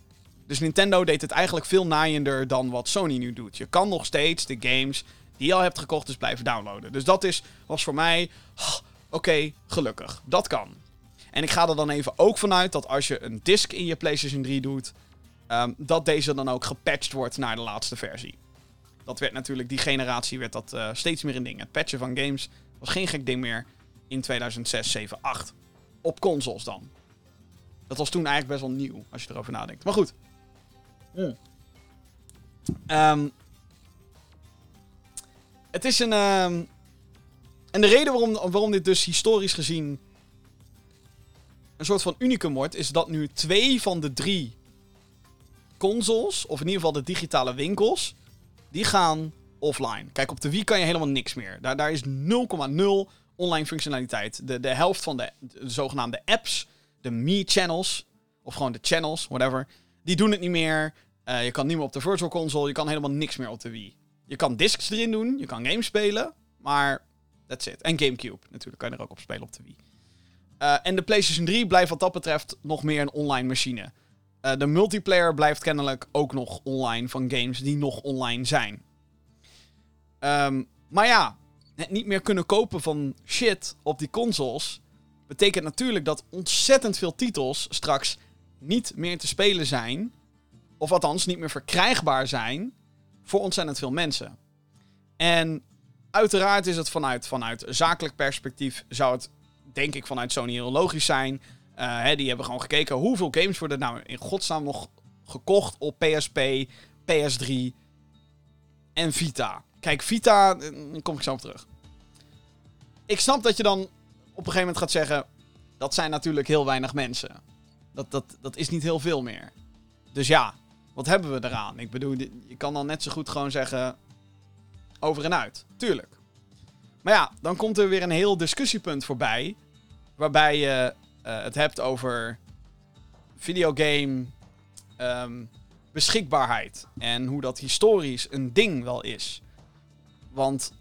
Dus Nintendo deed het eigenlijk veel naaiender dan wat Sony nu doet. Je kan nog steeds de games die je al hebt gekocht, dus blijven downloaden. Dus dat is, was voor mij, oh, oké, okay, gelukkig. Dat kan. En ik ga er dan even ook vanuit dat als je een disc in je PlayStation 3 doet, um, dat deze dan ook gepatcht wordt naar de laatste versie. Dat werd natuurlijk, die generatie werd dat uh, steeds meer een ding. Het patchen van games was geen gek ding meer in 2006, 7, 8. Op consoles dan. Dat was toen eigenlijk best wel nieuw, als je erover nadenkt. Maar goed. Mm. Um, het is een. Uh, en de reden waarom, waarom dit dus historisch gezien een soort van unicum wordt, is dat nu twee van de drie consoles, of in ieder geval de digitale winkels, die gaan offline. Kijk, op de Wii kan je helemaal niks meer. Daar, daar is 0,0 online functionaliteit. De, de helft van de, de zogenaamde apps, de Me-channels, of gewoon de channels, whatever, Die doen het niet meer. Eh, je kan niet meer op de Virtual Console. Je kan helemaal niks meer op de Wii. Je kan discs erin doen. Je kan games spelen. Maar that's it. En Gamecube natuurlijk kan je er ook op spelen op de Wii. Uh, en de PlayStation 3 blijft wat dat betreft nog meer een online machine. Uh, de multiplayer blijft kennelijk ook nog online van games die nog online zijn. Um, maar ja, het niet meer kunnen kopen van shit op die consoles betekent natuurlijk dat ontzettend veel titels straks niet meer te spelen zijn. Of althans niet meer verkrijgbaar zijn voor ontzettend veel mensen. En uiteraard is het vanuit, vanuit zakelijk perspectief zou het denk ik vanuit Sony heel logisch zijn. Uh, hè, die hebben gewoon gekeken hoeveel games worden nou in godsnaam nog gekocht op PSP, PS3 en Vita. Kijk, Vita, daar kom ik zo op terug. Ik snap dat je dan op een gegeven moment gaat zeggen... dat zijn natuurlijk heel weinig mensen. Dat, dat, dat is niet heel veel meer. Dus ja, wat hebben we eraan? Ik bedoel, je kan dan net zo goed gewoon zeggen... over en uit. Tuurlijk. Maar ja, dan komt er weer een heel discussiepunt voorbij... waarbij je uh, het hebt over videogame... Um, beschikbaarheid. En hoe dat historisch een ding wel is. Want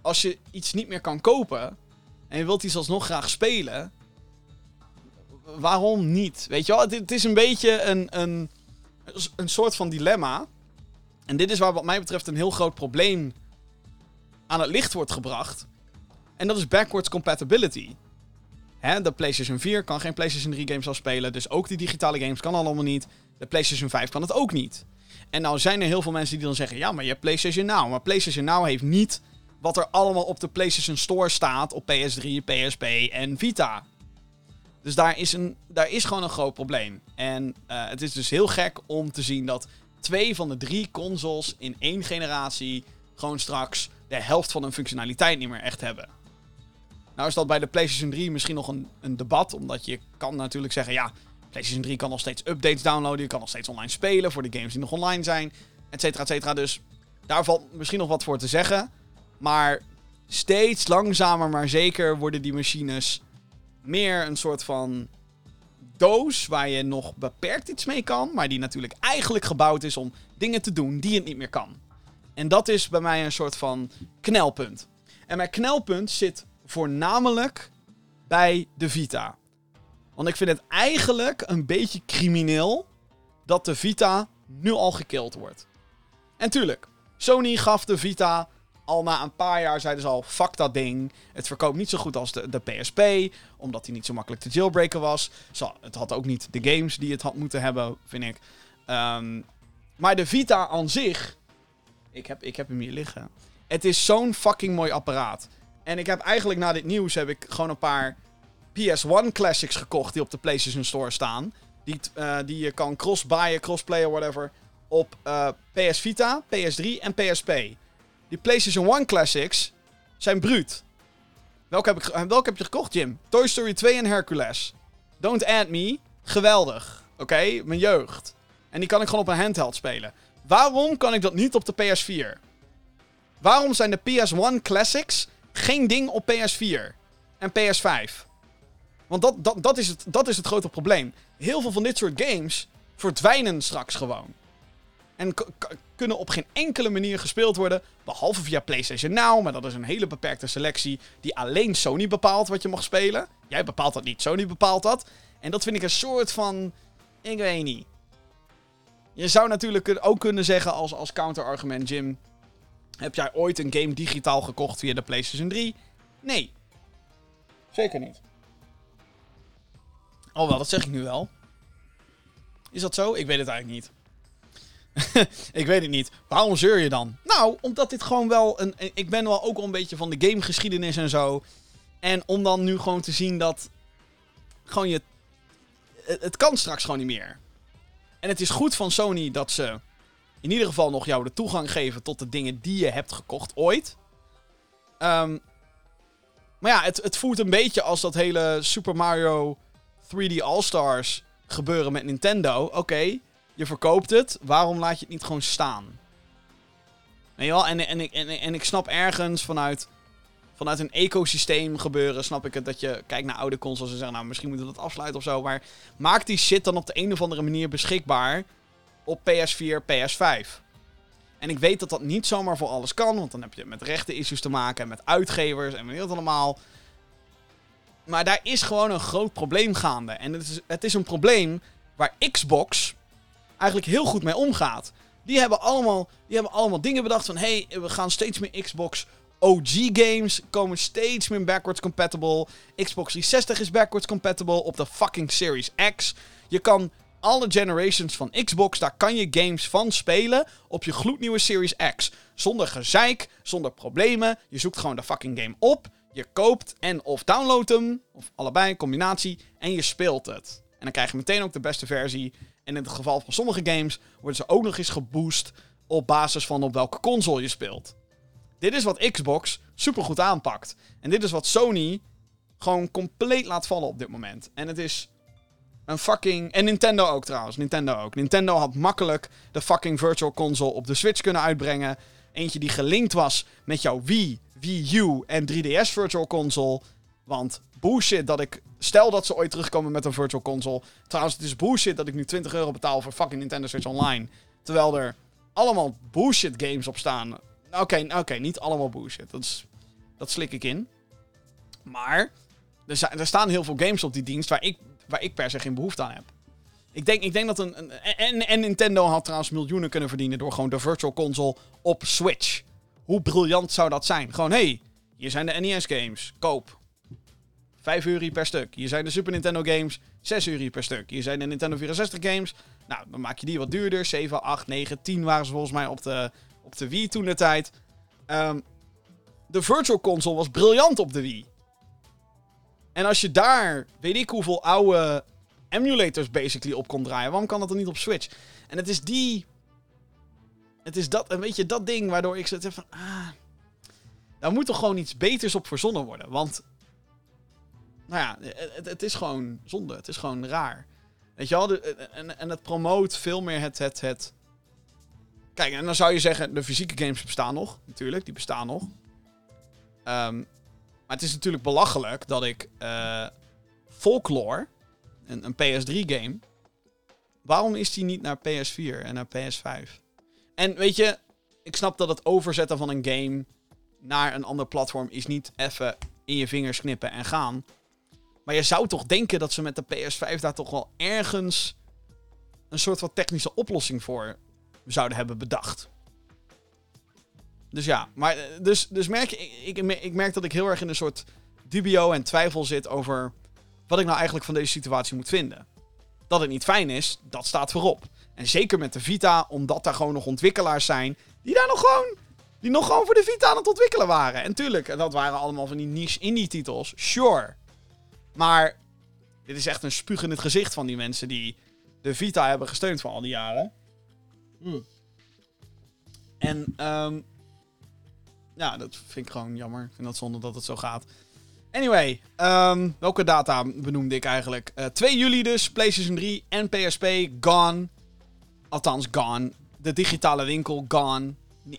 als je iets niet meer kan kopen en je wilt iets alsnog graag spelen, waarom niet? Weet je wel, het, is een beetje een, een, een soort van dilemma. En dit is waar wat mij betreft een heel groot probleem aan het licht wordt gebracht. En dat is backwards compatibility. Hè, de PlayStation 4 kan geen PlayStation 3 games al spelen, dus ook die digitale games kan allemaal niet. De PlayStation 5 kan het ook niet. En nou zijn er heel veel mensen die dan zeggen: ja, maar je hebt PlayStation Now. Maar PlayStation Now heeft niet wat er allemaal op de PlayStation Store staat op PS3, PSP en Vita. Dus daar is, een, daar is gewoon een groot probleem. En uh, het is dus heel gek om te zien dat twee van de drie consoles in één generatie gewoon straks de helft van hun functionaliteit niet meer echt hebben. Nou is dat bij de PlayStation 3 misschien nog een, een debat, omdat je kan natuurlijk zeggen, ja, PlayStation 3 kan nog steeds updates downloaden. Je kan nog steeds online spelen voor de games die nog online zijn. Etcetera, etcetera. Dus daar valt misschien nog wat voor te zeggen. Maar steeds langzamer, maar zeker worden die machines meer een soort van doos waar je nog beperkt iets mee kan. Maar die natuurlijk eigenlijk gebouwd is om dingen te doen die het niet meer kan. En dat is bij mij een soort van knelpunt. En mijn knelpunt zit voornamelijk bij de Vita. Want ik vind het eigenlijk een beetje crimineel dat de Vita nu al gekild wordt. En tuurlijk, Sony gaf de Vita al na een paar jaar, zeiden ze al, fuck dat ding. Het verkoopt niet zo goed als de, de PSP, omdat hij niet zo makkelijk te jailbreken was. Het had ook niet de games die het had moeten hebben, vind ik. Um, maar de Vita aan zich, ik heb, ik heb hem hier liggen. Het is zo'n fucking mooi apparaat. En ik heb eigenlijk na dit nieuws heb ik gewoon een paar PS1 Classics gekocht die op de PlayStation Store staan. Die, uh, die je kan cross-buyen, crossplayen, whatever. Op uh, PS Vita, PS3 en PSP. Die PlayStation 1 Classics zijn bruut. Welke heb, ik, welke heb je gekocht, Jim? Toy Story 2 en Hercules. Don't Add Me. Geweldig. Oké, mijn jeugd. En die kan ik gewoon op een handheld spelen. Waarom kan ik dat niet op de PS4? Waarom zijn de PS1 Classics geen ding op PS4 en PS5? Want dat, dat, dat, is het, dat is het grote probleem. Heel veel van dit soort games verdwijnen straks gewoon. En kunnen op geen enkele manier gespeeld worden. Behalve via PlayStation Now. Maar dat is een hele beperkte selectie. Die alleen Sony bepaalt wat je mag spelen. Jij bepaalt dat niet. Sony bepaalt dat. En dat vind ik een soort van. Ik weet niet. Je zou natuurlijk ook kunnen zeggen als, als counterargument, Jim. Heb jij ooit een game digitaal gekocht via de PlayStation 3? Nee. Zeker niet. Oh wel, dat zeg ik nu wel. Is dat zo? Ik weet het eigenlijk niet. (laughs) ik weet het niet. Waarom zeur je dan? Nou, omdat dit gewoon wel een. Ik ben wel ook al een beetje van de gamegeschiedenis en zo. En om dan nu gewoon te zien dat. Gewoon je. Het kan straks gewoon niet meer. En het is goed van Sony dat ze. In ieder geval nog jou de toegang geven tot de dingen die je hebt gekocht ooit. Um, maar ja, het, het voelt een beetje als dat hele Super Mario 3D All-Stars gebeuren met Nintendo. Oké, je verkoopt het. Waarom laat je het niet gewoon staan? Je wel? En, en, en, en, ik snap ergens vanuit, vanuit een ecosysteem gebeuren, snap ik het dat je kijkt naar oude consoles en zegt, nou, misschien moeten we dat afsluiten of zo. Maar maak die shit dan op de een of andere manier beschikbaar op PS4, PS5. En ik weet dat dat niet zomaar voor alles kan, want dan heb je met rechten issues te maken en met uitgevers en weet wat allemaal. Maar daar is gewoon een groot probleem gaande. En het is, het is een probleem waar Xbox eigenlijk heel goed mee omgaat. Die hebben allemaal, die hebben allemaal dingen bedacht van... hey, we gaan steeds meer Xbox OG-games komen steeds meer backwards compatible. Xbox 360 is backwards compatible op de fucking Series X. Je kan alle generations van Xbox, daar kan je games van spelen op je gloednieuwe Series X. Zonder gezeik, zonder problemen. Je zoekt gewoon de fucking game op. Je koopt en of downloadt hem, of allebei, combinatie, en je speelt het. En dan krijg je meteen ook de beste versie. En in het geval van sommige games worden ze ook nog eens geboost op basis van op welke console je speelt. Dit is wat Xbox supergoed aanpakt. En dit is wat Sony gewoon compleet laat vallen op dit moment. En het is een fucking. En Nintendo ook trouwens. Nintendo ook. Nintendo had makkelijk de fucking Virtual Console op de Switch kunnen uitbrengen. Eentje die gelinkt was met jouw Wii, Wii U en 3DS Virtual Console. Want bullshit dat ik. Stel dat ze ooit terugkomen met een Virtual Console. Trouwens, het is bullshit dat ik nu 20 euro betaal voor fucking Nintendo Switch Online. Terwijl er allemaal bullshit games op staan. Oké, oké, niet allemaal bullshit. Dat, dat slik ik in. Maar er, zijn, er staan heel veel games op die dienst waar ik, waar ik per se geen behoefte aan heb. Ik denk, ik denk dat een. en, en Nintendo had trouwens miljoenen kunnen verdienen door gewoon de Virtual Console op Switch. Hoe briljant zou dat zijn? Gewoon, hey, hier zijn de NES games. Koop. 5 euro per stuk. Hier zijn de Super Nintendo games. 6 euro per stuk. Hier zijn de Nintendo 64 games. Nou, dan maak je die wat duurder. 7, 8, 9, 10 waren ze volgens mij op de, op de Wii toen de tijd. Um, de Virtual Console was briljant op de Wii. En als je daar, weet ik hoeveel oude emulators basically op kon draaien, waarom kan dat dan niet op Switch? En het is die. Het is dat, een beetje dat ding waardoor ik zit van. Ah. Daar moet toch gewoon iets beters op verzonnen worden. Want. Nou ja, het, het is gewoon zonde. Het is gewoon raar. Weet je wel? en, en het promoot veel meer het, het, het Kijk, en dan zou je zeggen, de fysieke games bestaan nog. Natuurlijk, die bestaan nog. Um, maar het is natuurlijk belachelijk dat ik uh, Folklore, een, een PS3-game... Waarom is die niet naar PS4 en naar PS5? En weet je, ik snap dat het overzetten van een game naar een ander platform is niet even in je vingers knippen en gaan. Maar je zou toch denken dat ze met de PS5 daar toch wel ergens een soort van technische oplossing voor zouden hebben bedacht. Dus ja, maar eh, dus, dus merk ik, ik, ik merk dat ik heel erg in een soort dubio en twijfel zit over wat ik nou eigenlijk van deze situatie moet vinden. Dat het niet fijn is, dat staat voorop. En zeker met de Vita, omdat daar gewoon nog ontwikkelaars zijn die daar nog gewoon, die nog gewoon voor de Vita aan het ontwikkelen waren. En tuurlijk, dat waren allemaal van die niche indie titels, sure. Maar dit is echt een spuug in het gezicht van die mensen die de Vita hebben gesteund voor al die jaren. Hmm. En um, ja, dat vind ik gewoon jammer. Ik vind dat zonde dat het zo gaat. Anyway, um, welke data benoemde ik eigenlijk? Uh, eh, 2 juli dus, PlayStation 3 en PSP gone. Althans, gone. De digitale winkel gone.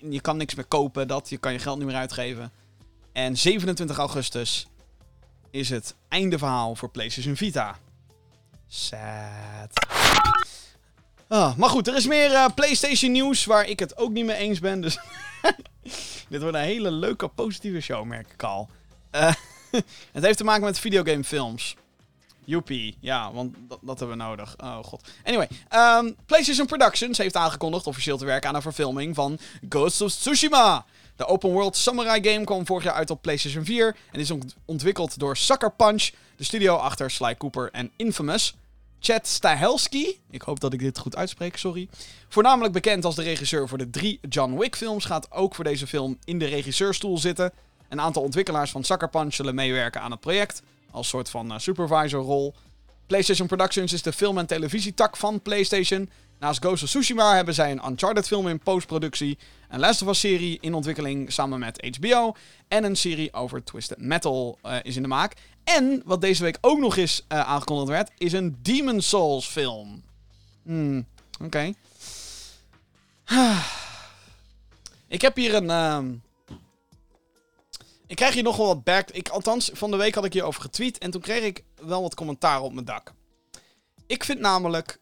Je kan niks meer kopen, dat. Je kan je geld niet meer uitgeven. En 27 augustus is het einde verhaal voor PlayStation Vita. Sad. Oh, maar goed, er is meer uh, PlayStation nieuws waar ik het ook niet mee eens ben. Dus (laughs) dit wordt een hele leuke, positieve show, merk ik al. Uh, (laughs) het heeft te maken met videogamefilms. Joepie, ja, want dat, dat, hebben we nodig. Oh god. Anyway, um, PlayStation Productions heeft aangekondigd officieel te werken aan een verfilming van Ghost of Tsushima. De open world samurai game kwam vorig jaar uit op PlayStation 4 en is ontwikkeld door Sucker Punch, de studio achter Sly Cooper en Infamous. Chad Stahelski, ik hoop dat ik dit goed uitspreek, sorry. Voornamelijk bekend als de regisseur voor de drie John Wick films, gaat ook voor deze film in de regisseurstoel zitten. Een aantal ontwikkelaars van Sucker Punch zullen meewerken aan het project, als soort van uh, supervisorrol. PlayStation Productions is de film- en televisietak van PlayStation. Naast Ghost of Tsushima hebben zij een Uncharted film in postproductie, een Last of serie in ontwikkeling samen met HBO en een serie over Twisted Metal uh, is in de maak. En wat deze week ook nog eens uh, aangekondigd werd, is een Demon Souls film. Hmm, oké. (sighs) Ik heb hier een, uh, Ik krijg hier nog wel wat back. Ik, althans, van de week had ik hierover getweet. En toen kreeg ik wel wat commentaar op mijn dak. Ik vind namelijk.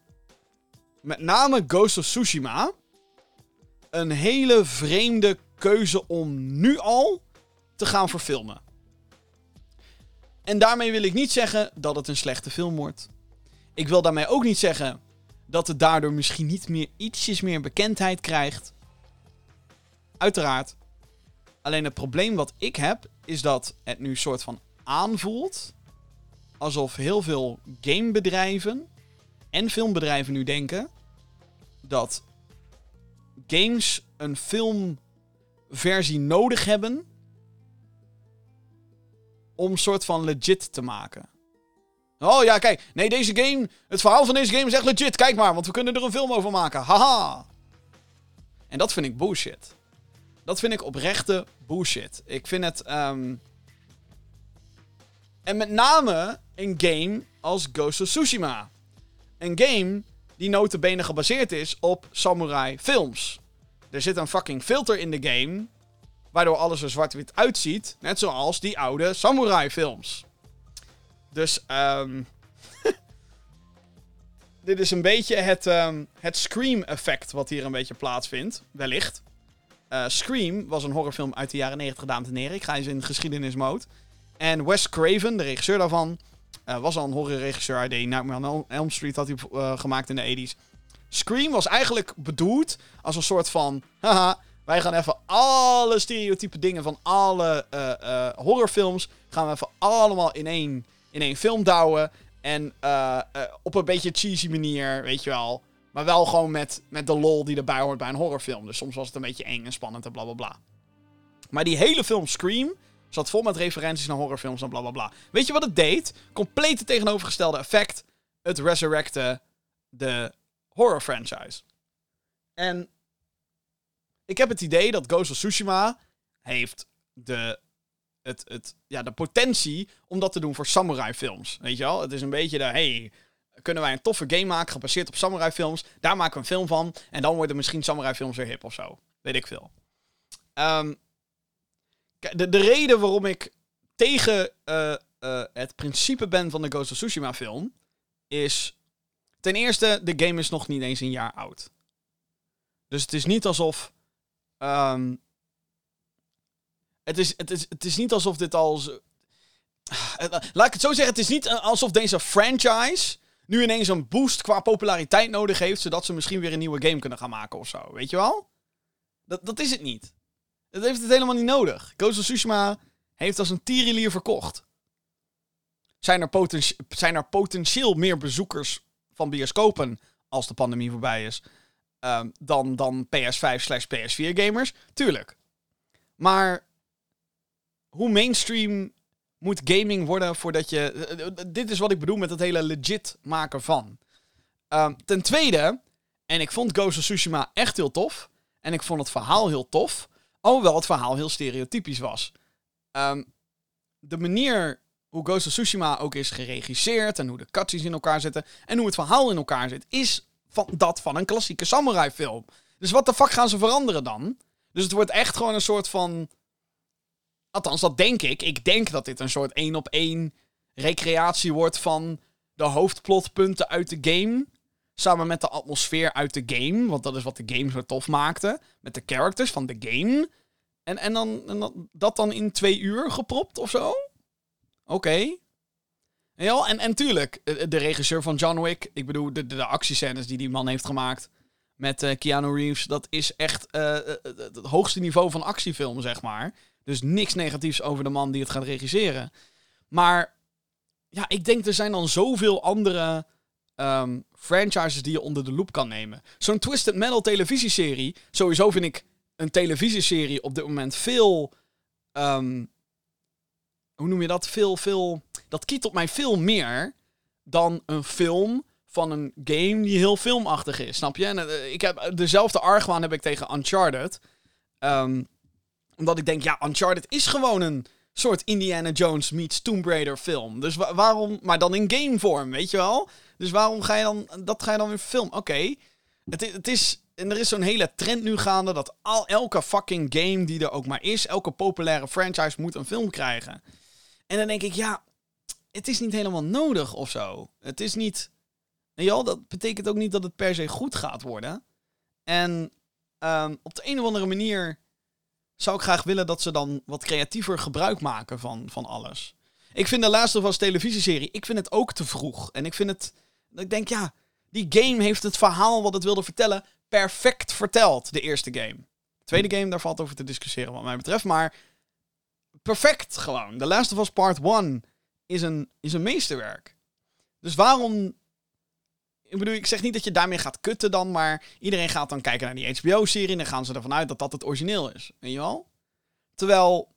Met name Ghost of Tsushima. Een hele vreemde keuze om nu al te gaan verfilmen. En daarmee wil ik niet zeggen dat het een slechte film wordt. Ik wil daarmee ook niet zeggen dat het daardoor misschien niet meer ietsjes meer bekendheid krijgt. Uiteraard. Alleen het probleem wat ik heb, is dat het nu soort van aanvoelt. Alsof heel veel gamebedrijven en filmbedrijven nu denken dat games een filmversie nodig hebben om soort van legit te maken. Oh ja, kijk. Nee, deze game. Het verhaal van deze game is echt legit. Kijk maar, want we kunnen er een film over maken. Haha. En dat vind ik bullshit. Dat vind ik oprechte bullshit. Ik vind het. Um... En met name een game als Ghost of Tsushima. Een game die notabene gebaseerd is op samurai films. Er zit een fucking filter in de game. Waardoor alles er zwart-wit uitziet. Net zoals die oude samurai films. Dus, um, (laughs) dit is een beetje het, um, het Scream-effect wat hier een beetje plaatsvindt. Wellicht. Uh, Scream was een horrorfilm uit de jaren 90, dames en heren. Ik ga eens in geschiedenismode. En Wes Craven, de regisseur daarvan, uh, was al een horrorregisseur. Hij deed Nightmare on Elm Street had hij uh, gemaakt in de 80s. Scream was eigenlijk bedoeld als een soort van... Haha, wij gaan even alle stereotype dingen van alle horrorfilms... gaan we even allemaal in één in één film douwen. En op een beetje cheesy manier, weet je wel. Maar wel gewoon met, met de lol die erbij hoort bij een horrorfilm. Dus soms was het een beetje eng en spannend en bla bla bla. Maar die hele film Scream zat vol met referenties naar horrorfilms en bla bla bla. Weet je wat het deed? Complete tegenovergestelde effect. Het resurrecte de horror franchise. En ik heb het idee dat Ghost of Tsushima heeft de het, het, ja, de potentie om dat te doen voor samurai films. Weet je wel? Het is een beetje de, hey, kunnen wij een toffe game maken gebaseerd op samurai films? Daar maken we een film van. En dan worden misschien samurai films weer hip of zo. Weet ik veel. Um, de, de reden waarom ik tegen uh, uh, het principe ben van de Ghost of Tsushima film is ten eerste de game is nog niet eens een jaar oud. Dus het is niet alsof um, het is, het, is, het is niet alsof dit al. Laat ik het zo zeggen, het is niet alsof deze franchise nu ineens een boost qua populariteit nodig heeft, zodat ze misschien weer een nieuwe game kunnen gaan maken of zo. Weet je wel? Dat, dat is het niet. Dat heeft het helemaal niet nodig. Of Tsushima heeft als een tierenlier verkocht. Zijn er, zijn er potentieel meer bezoekers van bioscopen als de pandemie voorbij is um, dan, dan PS5 slash PS4 gamers? Tuurlijk. Maar hoe mainstream moet gaming worden voordat je. Eh, eh, dit is wat ik bedoel met het hele legit maken van. Um, ten tweede, en ik vond Ghost of Tsushima echt heel tof. En ik vond het verhaal heel tof. Alhoewel het verhaal heel stereotypisch was. Um, de manier hoe Ghost of Tsushima ook is geregisseerd. En hoe de cutscenes in elkaar zitten. En hoe het verhaal in elkaar zit. Is van, dat van een klassieke samurai film. Dus wat de fuck gaan ze veranderen dan? Dus het wordt echt gewoon een soort van Althans, dat denk ik. Ik denk dat dit een soort één op één recreatie wordt van de hoofdplotpunten uit de game. Samen met de atmosfeer uit de game. Want dat is wat de game zo tof maakte. Met de characters van de game. En, en, dan, dat dan in twee uur gepropt of zo? Oké. Okay. Ja, en, en tuurlijk, de regisseur van John Wick. Ik bedoel, de, de, actiescènes die die man heeft gemaakt. Met uh, Keanu Reeves. Dat is echt het hoogste niveau van actiefilm, zeg maar. Dus niks negatiefs over de man die het gaat regisseren. Maar ja, ik denk er zijn dan zoveel andere um, franchises die je onder de loep kan nemen. Zo'n Twisted Metal televisieserie. Sowieso vind ik een televisieserie op dit moment veel. Um, hoe noem je dat? Veel, veel. Dat kietelt mij veel meer dan een film van een game die heel filmachtig is. Snap je? En, uh, ik heb dezelfde argwaan heb ik tegen Uncharted. Um, omdat ik denk, ja, Uncharted is gewoon een soort Indiana Jones meets Tomb Raider film. Dus waarom, maar dan in gamevorm, weet je wel? Dus waarom ga je dan, dat ga je dan weer filmen? Oké, het, het is, en er is zo'n hele trend nu gaande dat al, elke fucking game die er ook maar is, elke populaire franchise moet een film krijgen. En dan denk ik, ja, het is niet helemaal nodig of zo. Het is niet. Ja, dat betekent ook niet dat het per se goed gaat worden. En ehm, op de een of andere manier zou ik graag willen dat ze dan wat creatiever gebruik maken van, van alles. Ik vind de laatste was televisieserie, ik vind het ook te vroeg. En ik vind het. Ik denk, ja, die game heeft het verhaal wat het wilde vertellen perfect verteld, de eerste game. De tweede game, daar valt over te discussiëren wat mij betreft, maar perfect gewoon. The Last of Us Part 1 is een, is een meesterwerk. Dus waarom... Ik bedoel, ik zeg niet dat je daarmee gaat kutten dan, maar iedereen gaat dan kijken naar die HBO-serie en dan gaan ze ervan uit dat dat het origineel is. Weet je wel? Terwijl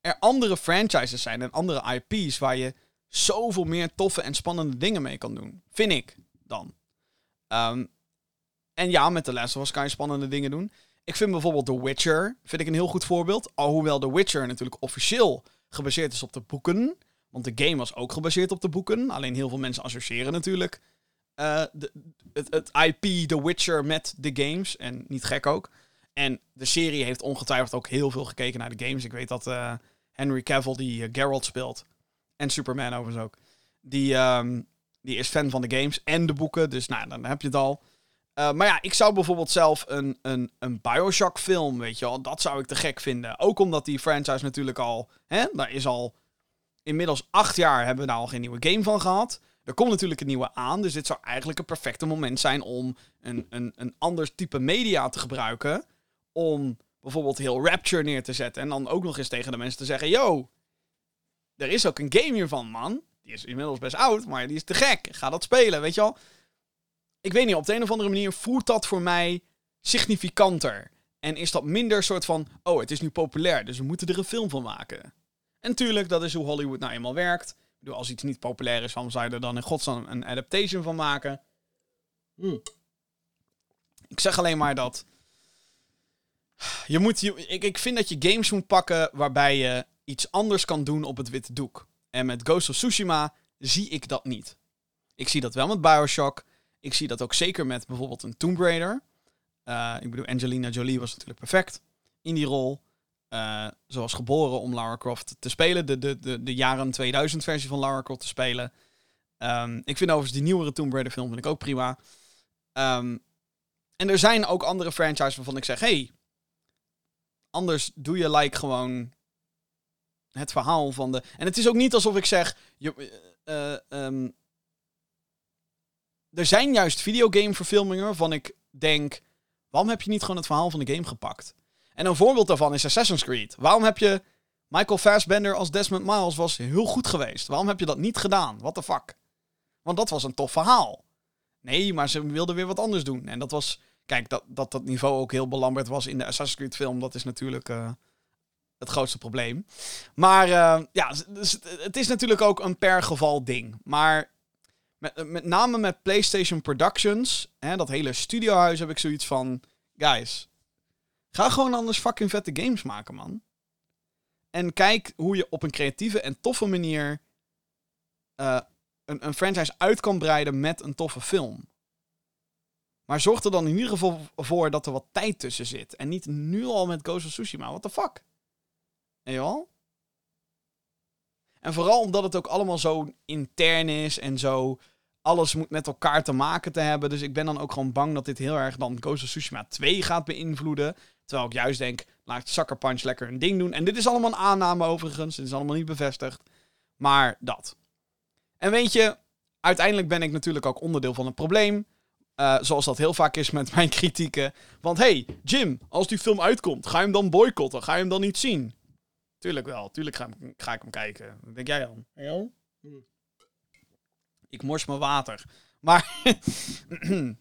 er andere franchises zijn en andere IP's waar je zoveel meer toffe en spannende dingen mee kan doen. Vind ik dan. Um, en ja, met The Last Us kan je spannende dingen doen. Ik vind bijvoorbeeld The Witcher vind ik een heel goed voorbeeld. Alhoewel The Witcher natuurlijk officieel gebaseerd is op de boeken. Want de game was ook gebaseerd op de boeken. Alleen heel veel mensen associëren natuurlijk uh, de, het, IP The Witcher met de games. En niet gek ook. En de serie heeft ongetwijfeld ook heel veel gekeken naar de games. Ik weet dat uh, Henry Cavill, die uh, Geralt speelt, en Superman overigens ook, die, um, die is fan van de games en de boeken. Dus nou, dan heb je het al. Uh, maar ja, ik zou bijvoorbeeld zelf een, een, een Bioshock film, weet je wel, dat zou ik te gek vinden. Ook omdat die franchise natuurlijk al, hè, daar is al inmiddels acht jaar hebben we daar al geen nieuwe game van gehad. Er komt natuurlijk een nieuwe aan, dus dit zou eigenlijk een perfecte moment zijn om een, een, een ander type media te gebruiken. Om bijvoorbeeld heel Rapture neer te zetten en dan ook nog eens tegen de mensen te zeggen, yo, er is ook een game hiervan, man. Die is inmiddels best oud, maar die is te gek. Ga dat spelen, weet je wel ik weet niet, op de een of andere manier voelt dat voor mij significanter. En is dat minder soort van, oh, het is nu populair, dus we moeten er een film van maken. En natuurlijk, dat is hoe Hollywood nou eenmaal werkt. Als iets niet populair is, waarom zou je er dan in godsnaam een adaptation van maken? Hmm. Ik zeg alleen maar dat. Je moet, ik, ik vind dat je games moet pakken waarbij je iets anders kan doen op het witte doek. En met Ghost of Tsushima zie ik dat niet. Ik zie dat wel met Bioshock. Ik zie dat ook zeker met bijvoorbeeld een Tomb Raider. Uh, ik bedoel, Angelina Jolie was natuurlijk perfect in die rol. Ze was geboren om Lara Croft te spelen. De, de, de, de jaren 2000 versie van Lara Croft te spelen. Um, ik vind overigens die nieuwere Tomb Raider film vind ik ook prima. Um, en er zijn ook andere franchises waarvan ik zeg... Hey, anders doe je like gewoon het verhaal van de... En het is ook niet alsof ik zeg... Je, uh, um, er zijn juist videogame-verfilmingen waarvan ik denk: waarom heb je niet gewoon het verhaal van de game gepakt? En een voorbeeld daarvan is Assassin's Creed. Waarom heb je Michael Fassbender als Desmond Miles was heel goed geweest? Waarom heb je dat niet gedaan? What the fuck? Want dat was een tof verhaal. Nee, maar ze wilden weer wat anders doen. En dat was. Kijk, dat dat, dat niveau ook heel belamberd was in de Assassin's Creed film, dat is natuurlijk uh, het grootste probleem. Maar uh, ja, het is natuurlijk ook een per geval ding. Maar met, met name met PlayStation Productions, dat hele studiohuis, heb ik zoiets van: guys, ga gewoon anders fucking vette games maken, man. En kijk hoe je op een creatieve en toffe manier uh, een, een franchise uit kan breiden met een toffe film. Maar zorg er dan in ieder geval voor dat er wat tijd tussen zit. En niet nu al met Ghost of Tsushima. What the fuck? Wel? En vooral omdat het ook allemaal zo intern is en zo alles moet met elkaar te maken te hebben. Dus ik ben dan ook gewoon bang dat dit heel erg dan Ghost of Tsushima 2 gaat beïnvloeden. Terwijl ik juist denk, laat Sucker Punch lekker een ding doen. En dit is allemaal een aanname overigens. Dit is allemaal niet bevestigd. Maar dat. En weet je, uiteindelijk ben ik natuurlijk ook onderdeel van het probleem. Uh, zoals dat heel vaak is met (laughs) mijn kritieken. Want hey, Jim, als die film uitkomt, ga je hem dan boycotten? Ga je hem dan niet zien? Tuurlijk wel, tuurlijk ga, ga ik hem kijken. Wat denk jij dan? Ja? Ik mors mijn water. Maar. (clears throat)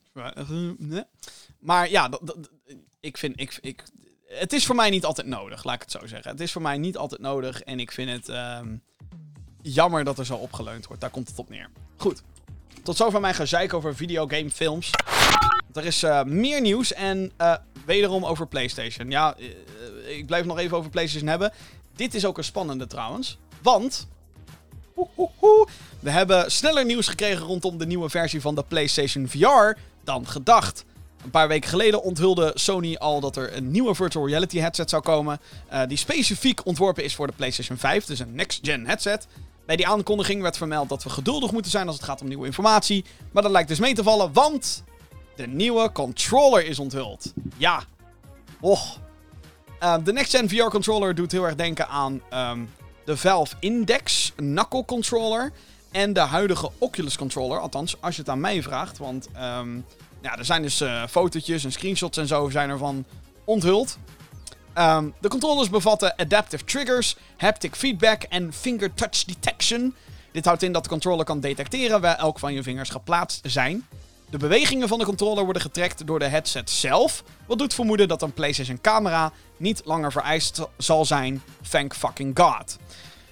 maar ja, ik vind. Ik, ik, het is voor mij niet altijd nodig, laat ik het zo zeggen. Het is voor mij niet altijd nodig en ik vind het um, jammer dat er zo opgeleund wordt. Daar komt het op neer. Goed. Tot zover mijn gezeik over videogamefilms. Er is uh, meer nieuws en uh, wederom over PlayStation. Ja, uh, ik blijf nog even over PlayStation hebben. Dit is ook een spannende trouwens. Want we hebben sneller nieuws gekregen rondom de nieuwe versie van de PlayStation VR dan gedacht. Een paar weken geleden onthulde Sony al dat er een nieuwe virtual reality headset zou komen. Uh, die specifiek ontworpen is voor de PlayStation 5, dus een next-gen headset. Bij die aankondiging werd vermeld dat we geduldig moeten zijn als het gaat om nieuwe informatie. Maar dat lijkt dus mee te vallen, want de nieuwe controller is onthuld. Ja. Och. Uh, de next-gen VR-controller doet heel erg denken aan um, de Valve Index Knuckle Controller. En de huidige Oculus Controller. Althans, als je het aan mij vraagt. Want um, ja, er zijn dus uh, fotootjes en screenshots en zo zijn ervan onthuld. De controllers bevatten adaptive triggers, haptic feedback en finger touch detection. Dit houdt in dat de controller kan detecteren waar elk van je vingers geplaatst zijn. De bewegingen van de controller worden getrackt door de headset zelf, wat doet vermoeden dat een PlayStation camera niet langer vereist zal zijn. Thank fucking god.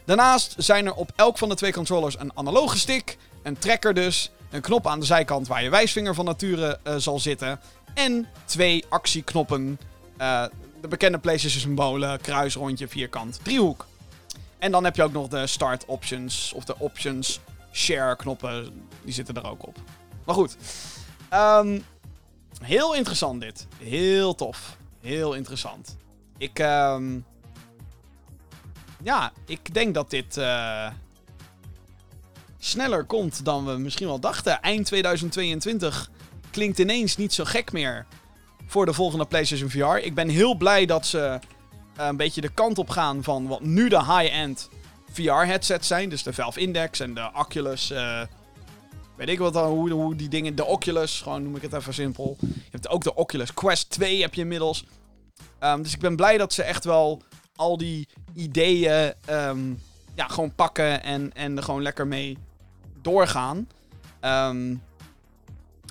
Daarnaast zijn er op elk van de twee controllers een analoge stick, een tracker dus, een knop aan de zijkant waar je wijsvinger van nature uh, zal zitten en twee actieknoppen. Uh, de bekende PlayStation symbolen, kruis, rondje, vierkant, driehoek. En dan heb je ook nog de start options of de options share knoppen, die zitten er ook op. Maar goed, um, heel interessant dit. Heel tof. Heel interessant. Ik, um, ja, ik denk dat dit uh, sneller komt dan we misschien wel dachten. Eind 2022 klinkt ineens niet zo gek meer voor de volgende PlayStation VR. Ik ben heel blij dat ze uh, een beetje de kant op gaan van wat nu de high-end VR-headsets zijn. Dus de Valve Index en de Oculus. Uh, weet ik wat dan, hoe, hoe die dingen. De Oculus, gewoon noem ik het even simpel. Je hebt ook de Oculus Quest 2 heb je inmiddels. Um, dus ik ben blij dat ze echt wel al die ideeën um, ja, gewoon pakken en, en er gewoon lekker mee doorgaan. Um,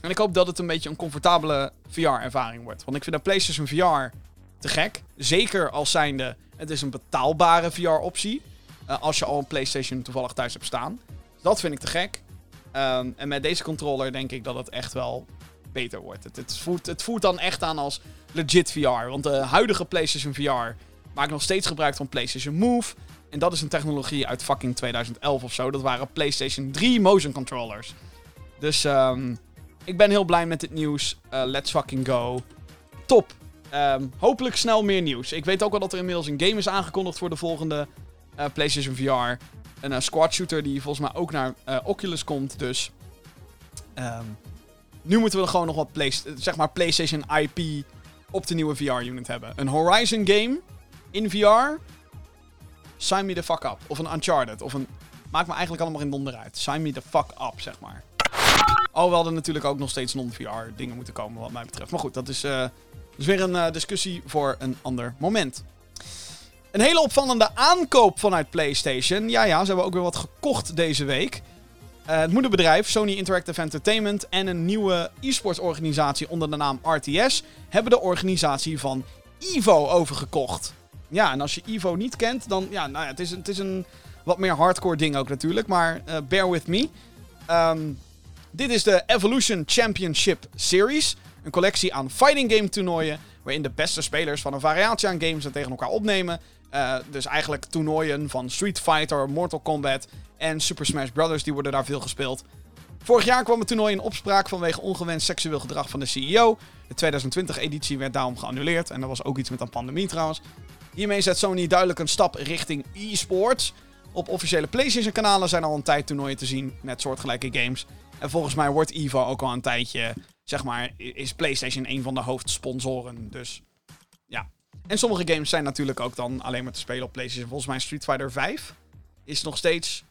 en ik hoop dat het een beetje een comfortabele VR-ervaring wordt. Want ik vind de PlayStation VR te gek. Zeker als zijnde, het is een betaalbare VR-optie. Uh, als je al een PlayStation toevallig thuis hebt staan. Dat vind ik te gek. Um, en met deze controller denk ik dat het echt wel beter wordt. Het, het, voelt, het dan echt aan als legit VR. Want de huidige PlayStation VR maakt nog steeds gebruik van PlayStation Move. En dat is een technologie uit fucking 2011 of zo. Dat waren PlayStation 3 motion controllers. Dus um, ik ben heel blij met dit nieuws. Uh, let's fucking go. Top. Um, hopelijk snel meer nieuws. Ik weet ook wel dat er inmiddels een game is aangekondigd voor de volgende uh, PlayStation VR. Een squad shooter die volgens mij ook naar Oculus komt. Dus um, nu moeten we er gewoon nog wat zeg maar PlayStation IP op de nieuwe VR-unit hebben. Een Horizon game in VR. Sign me the fuck up. Of een Uncharted. Of een... Maakt me eigenlijk allemaal in donder uit. Sign me the fuck up, zeg maar. Alhoewel er natuurlijk ook nog steeds non-VR dingen moeten komen, wat mij betreft. Maar goed, dat is, is weer een uh, discussie voor een ander moment. Een hele opvallende aankoop vanuit PlayStation. Ja, ja, ze hebben ook weer wat gekocht deze week. Uh, het moederbedrijf Sony Interactive Entertainment en een nieuwe e-sports organisatie onder de naam RTS hebben de organisatie van Evo overgekocht. Ja, en als je Evo niet kent, dan ja, nou ja, het is, het is een wat meer hardcore ding ook natuurlijk, maar uh, bear with me. Um, dit is de Evolution Championship Series. Een collectie aan fighting game toernooien. Waarin de beste spelers van een variatie aan games tegen elkaar opnemen. Uh, dus eigenlijk toernooien van Street Fighter, Mortal Kombat en Super Smash Bros. Die worden daar veel gespeeld. Vorig jaar kwam het toernooi in opspraak vanwege ongewenst seksueel gedrag van de CEO. De 2020-editie werd daarom geannuleerd. En dat was ook iets met een pandemie trouwens. Hiermee zet Sony duidelijk een stap richting e-sports. Op officiële PlayStation-kanalen zijn al een tijd toernooien te zien met soortgelijke games. En volgens mij wordt Evo ook al een tijdje, zeg maar, is PlayStation een van de hoofdsponsoren. Dus. En sommige games zijn natuurlijk ook dan alleen maar te spelen op PlayStation. Volgens mij Street Fighter 5 is nog steeds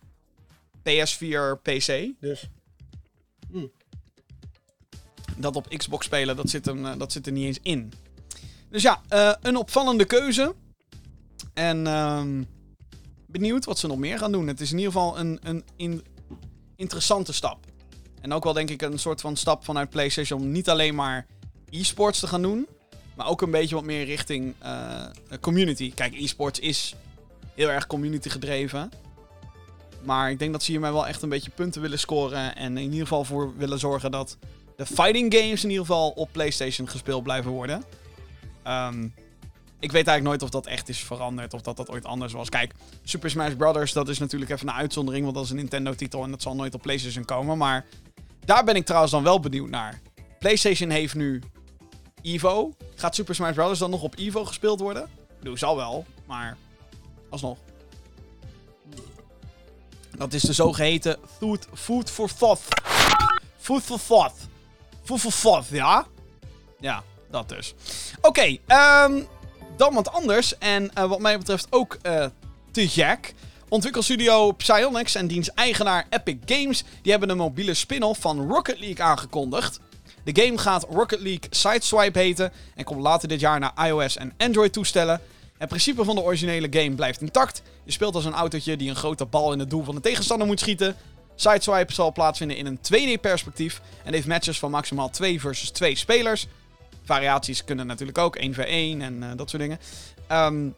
PS4, PC. Dus. Mm. Dat op Xbox spelen, dat zit, hem, dat zit er niet eens in. Dus ja, uh, een opvallende keuze. En uh, benieuwd wat ze nog meer gaan doen. Het is in ieder geval een, een in, interessante stap. En ook wel denk ik een soort van stap vanuit PlayStation om niet alleen maar e-sports te gaan doen. Maar ook een beetje wat meer richting uh, community. Kijk, e-sports is heel erg community gedreven. Maar ik denk dat ze hiermee wel echt een beetje punten willen scoren. En in ieder geval voor willen zorgen dat de fighting games in ieder geval op PlayStation gespeeld blijven worden. Um, ik weet eigenlijk nooit of dat echt is veranderd of dat dat ooit anders was. Kijk, Super Smash Bros. dat is natuurlijk even een uitzondering, want dat is een Nintendo-titel en dat zal nooit op PlayStation komen. Maar daar ben ik trouwens dan wel benieuwd naar. PlayStation heeft nu Evo. Gaat Super Smash Bros. dan nog op Evo gespeeld worden? Ik bedoel, zal wel, maar alsnog. Dat is de zogeheten food, food for thought. Food for thought. Food for thought, ja? Ja, dat dus. Oké, ehm, dan wat anders. En uh, wat mij betreft ook uh, te gek. Ontwikkelstudio Psyonix en diens eigenaar Epic Games... die hebben een mobiele spin-off van Rocket League aangekondigd. De game gaat Rocket League Sideswipe heten... en komt later dit jaar naar iOS en Android toestellen... Het principe van de originele game blijft intact. Je speelt als een autootje die een grote bal in het doel van de tegenstander moet schieten. Sideswipe zal plaatsvinden in een 2D-perspectief en heeft matches van maximaal 2 versus 2 spelers. Variaties kunnen natuurlijk ook, 1 v 1 en uh, dat soort dingen. Um,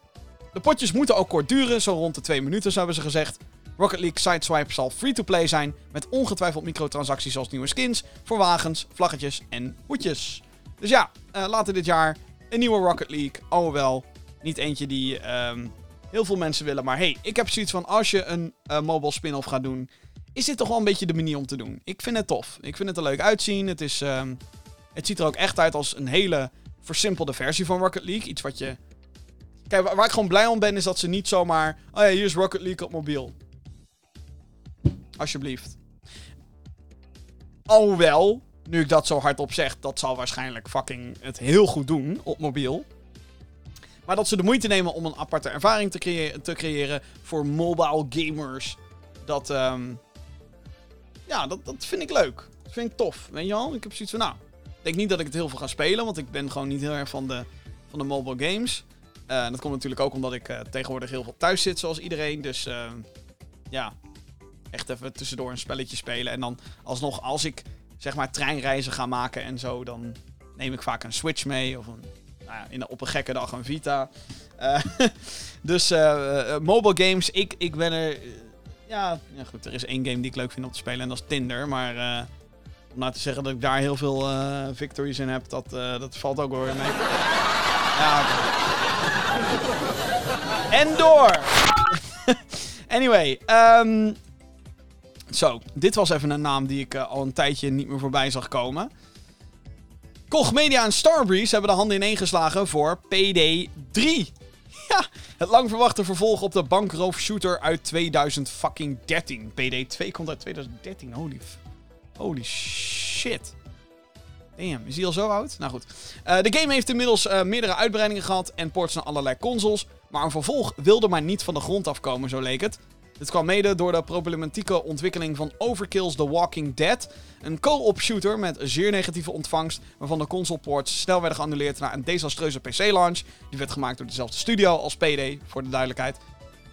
de potjes moeten ook kort duren, zo rond de 2 minuten, zo hebben ze gezegd. Rocket League Sideswipe zal free-to-play zijn, met ongetwijfeld microtransacties zoals nieuwe skins voor wagens, vlaggetjes en hoedjes. Dus ja, uh, later dit jaar een nieuwe Rocket League, oh wel, niet eentje die um, heel veel mensen willen. Maar hey, ik heb zoiets van als je een uh, mobile spin-off gaat doen, is dit toch wel een beetje de manier om te doen. Ik vind het tof. Ik vind het er leuk uitzien. Het, is, um, het ziet er ook echt uit als een hele versimpelde versie van Rocket League. Iets wat je. Kijk, waar ik gewoon blij om ben, is dat ze niet zomaar. Oh ja, hier is Rocket League op mobiel. Alsjeblieft. Alhoewel, nu ik dat zo hardop zeg, dat zal waarschijnlijk fucking het heel goed doen op mobiel. Maar dat ze de moeite nemen om een aparte ervaring te, creë te creëren voor mobile gamers. Dat, um, ja, dat, dat vind ik leuk. Dat vind ik tof. Weet je wel? Ik heb zoiets van, nou, ik denk niet dat ik het heel veel ga spelen, want ik ben gewoon niet heel erg van de, van de mobile games. Uh, dat komt natuurlijk ook omdat ik uh, tegenwoordig heel veel thuis zit, zoals iedereen. Dus uh, ja, echt even tussendoor een spelletje spelen. En dan alsnog, als ik zeg maar treinreizen ga maken en zo, dan neem ik vaak een Switch mee of een nou ja, in, op een gekke dag een Vita. Uh, (laughs) dus uh, mobile games, ik, ik ben er... ja, ja, goed, er is één game die ik leuk vind om te spelen en dat is Tinder. Maar om nou te zeggen dat ik daar heel veel victories in heb, dat, dat valt ook weer mee. (laughs) ja, en door! (laughs) anyway, um, zo, dit was even een naam die ik al een tijdje niet meer voorbij zag komen. Koch Media en Starbreeze hebben de handen ineengeslagen voor PD3. (laughs) Ja, het lang verwachte vervolg op de bankroofshooter uit 2013. PD2 komt uit 2013. Holy, holy shit. Damn, is hij al zo oud? Nou goed. Uh, de game heeft inmiddels uh, meerdere uitbreidingen gehad en ports naar allerlei consoles. Maar een vervolg wilde maar niet van de grond afkomen, zo leek het. Dit kwam mede door de problematieke ontwikkeling van Overkill's The Walking Dead. Een co-op shooter met zeer negatieve ontvangst, waarvan de consoleports snel werden geannuleerd na een desastreuze PC-launch. Die werd gemaakt door dezelfde studio als PD, voor de duidelijkheid.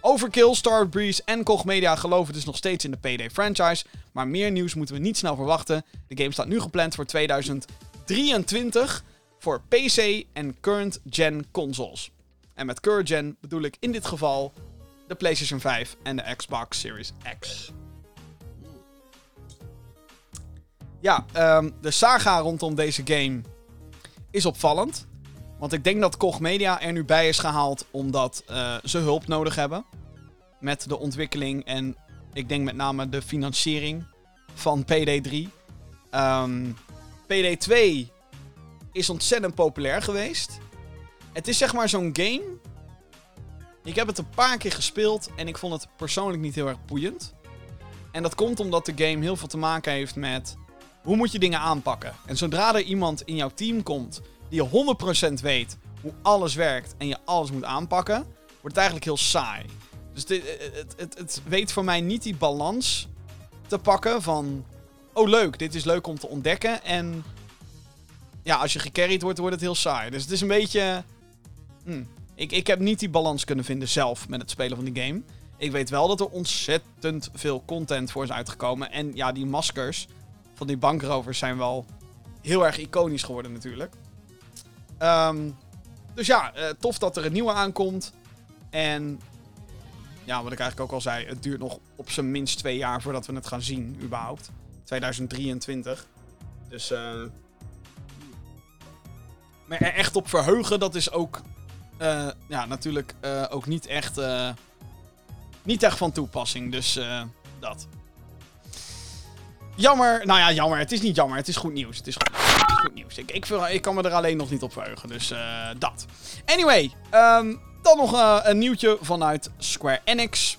Overkill, Starbreeze en Koch Media geloven dus nog steeds in de PD-franchise. Maar meer nieuws moeten we niet snel verwachten. De game staat nu gepland voor 2023 voor PC en current-gen consoles. En met current-gen bedoel ik in dit geval de PlayStation 5 en de Xbox Series X. Ja, um, de saga rondom deze game is opvallend. Want ik denk dat Koch Media er nu bij is gehaald omdat uh, ze hulp nodig hebben. Met de ontwikkeling en ik denk met name de financiering van PD3. Um, PD2 is ontzettend populair geweest. Het is zeg maar zo'n game ik heb het een paar keer gespeeld en ik vond het persoonlijk niet heel erg boeiend. En dat komt omdat de game heel veel te maken heeft met hoe moet je dingen aanpakken. En zodra er iemand in jouw team komt die je 100% weet hoe alles werkt en je alles moet aanpakken, wordt het eigenlijk heel saai. Dus dit, het, het, het weet voor mij niet die balans te pakken van... Oh leuk, dit is leuk om te ontdekken. En ja, als je gecarried wordt, wordt het heel saai. Dus het is een beetje... Hmm. Ik, ik heb niet die balans kunnen vinden zelf met het spelen van die game. Ik weet wel dat er ontzettend veel content voor is uitgekomen. En ja, die maskers van die bankrovers zijn wel heel erg iconisch geworden natuurlijk. Um, dus ja, uh, tof dat er een nieuwe aankomt. En ja, wat ik eigenlijk ook al zei, het duurt nog op zijn minst twee jaar voordat we het gaan zien, überhaupt. 2023. Dus uh, maar er echt op verheugen, dat is ook uh, ja, natuurlijk uh, ook niet echt, uh, niet echt van toepassing. Dus dat. Jammer. Nou ja, jammer. Het is niet jammer. Het is goed nieuws. Het is goed nieuws. Ik, ik, kan me er alleen nog niet op verheugen, dus dat. Anyway, um, dan nog een nieuwtje vanuit Square Enix.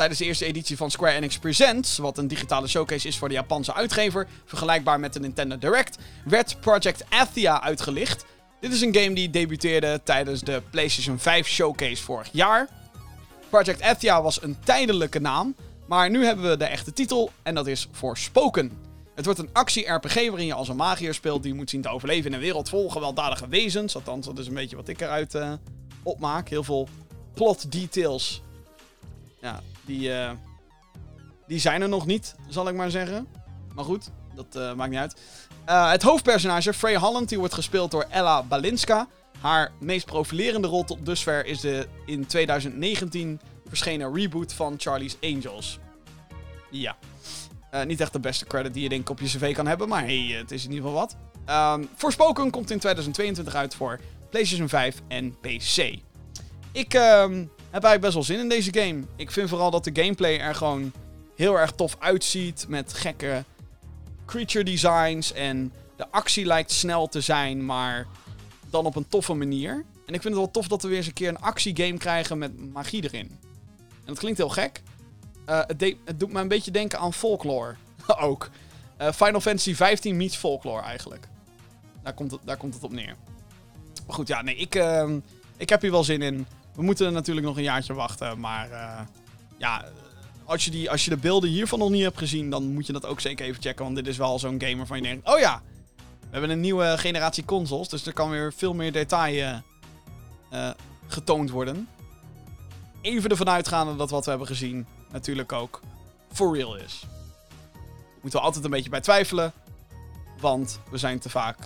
Tijdens de eerste editie van Square Enix Presents, wat een digitale showcase is voor de Japanse uitgever, vergelijkbaar met de Nintendo Direct, werd Project Athia uitgelicht. Dit is een game die debuteerde tijdens de PlayStation 5 showcase vorig jaar. Project Athia was een tijdelijke naam, maar nu hebben we de echte titel en dat is Forspoken. Het wordt een actie-RPG waarin je als een magier speelt die moet zien te overleven in een wereld vol gewelddadige wezens. Althans, dat is een beetje wat ik eruit uh, opmaak. Heel veel plot details. Ja, die, uh, die zijn er nog niet, zal ik maar zeggen. Maar goed, dat uh, maakt niet uit. Het hoofdpersonage, Frey Holland, die wordt gespeeld door Ella Balinska. Haar meest profilerende rol tot dusver is de in 2019 verschenen reboot van Charlie's Angels. Ja. Uh, niet echt de beste credit die je denk op je cv kan hebben, maar hey, het is in ieder geval wat. Um, Forspoken komt in 2022 uit voor PlayStation 5 en PC. Ik um, heb eigenlijk best wel zin in deze game. Ik vind vooral dat de gameplay er gewoon heel erg tof uitziet. Met gekke creature designs. En de actie lijkt snel te zijn, maar dan op een toffe manier. En ik vind het wel tof dat we weer eens een keer een actiegame krijgen met magie erin. En dat klinkt heel gek. Uh, het, het, doet me een beetje denken aan folklore. (laughs) ook. Uh, Final Fantasy 15 meets folklore eigenlijk. Daar komt het, daar komt het op neer. Maar goed, ja, nee, ik, uh, ik heb hier wel zin in. We moeten natuurlijk nog een jaartje wachten. Maar uh, ja, als je, die, als je de beelden hiervan nog niet hebt gezien, dan moet je dat ook zeker even checken. Want dit is wel zo'n gamer van je denkt: oh ja, we hebben een nieuwe generatie consoles. Dus er kan weer veel meer detail getoond worden. Even ervan uitgaande dat wat we hebben gezien natuurlijk ook for real is. Moeten we altijd een beetje bij twijfelen. Want we zijn te vaak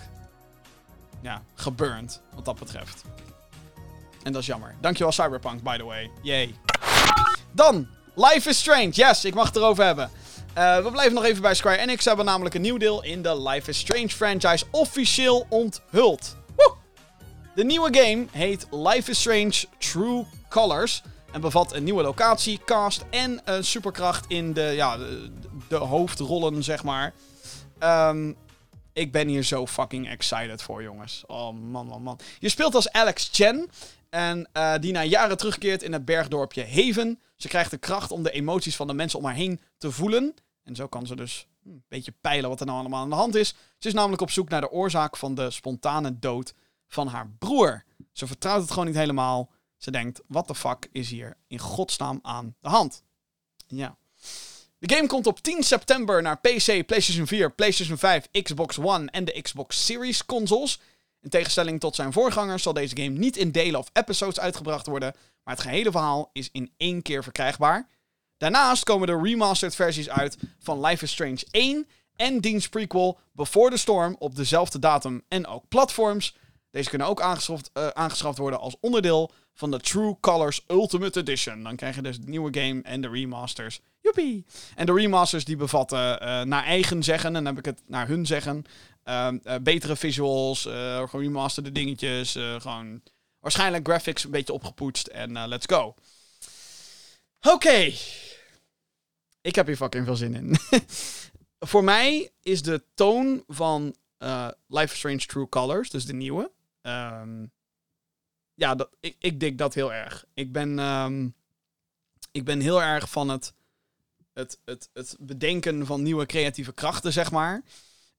ja, geburnt wat dat betreft. En dat is jammer. Dankjewel Cyberpunk, by the way. Yay. Dan, Life is Strange. Yes, ik mag het erover hebben. Uh, we blijven nog even bij Square Enix. Ze hebben namelijk een nieuw deel in de Life is Strange franchise officieel onthuld. Woe! De nieuwe game heet Life is Strange True Colors. En bevat een nieuwe locatie, cast en een superkracht in de, ja, de, hoofdrollen, zeg maar. Um, ik ben hier zo fucking excited voor, jongens. Oh man, man, man. Je speelt als Alex Chen. En uh, die na jaren terugkeert in het bergdorpje Haven. Ze krijgt de kracht om de emoties van de mensen om haar heen te voelen. En zo kan ze dus een beetje peilen wat er nou allemaal aan de hand is. Ze is namelijk op zoek naar de oorzaak van de spontane dood van haar broer. Ze vertrouwt het gewoon niet helemaal. Ze denkt, wat de fuck is hier in godsnaam aan de hand? Ja. De game komt op 10 september naar PC, PlayStation 4, PlayStation 5, Xbox One en de Xbox Series consoles. In tegenstelling tot zijn voorgangers zal deze game niet in delen of episodes uitgebracht worden, maar het gehele verhaal is in één keer verkrijgbaar. Daarnaast komen de remastered versies uit van Life is Strange 1 en diens prequel Before the Storm op dezelfde datum en ook platforms. Deze kunnen ook aangeschaft, uh, aangeschaft worden als onderdeel van de True Colors Ultimate Edition. Dan krijg je dus de nieuwe game en de remasters. Joepie! En de remasters die bevatten uh, naar eigen zeggen, en dan heb ik het naar hun zeggen, uh, uh, betere visuals, gewoon remasterde dingetjes, gewoon waarschijnlijk graphics een beetje opgepoetst en let's go. Oké. Ik heb hier fucking veel zin in. (laughs) Voor mij is de toon van Life Strange True Colors, dus de nieuwe, um, ja, dat, ik, ik dik dat heel erg. Ik ben, um, ik ben heel erg van het, het, het, het bedenken van nieuwe creatieve krachten, zeg maar.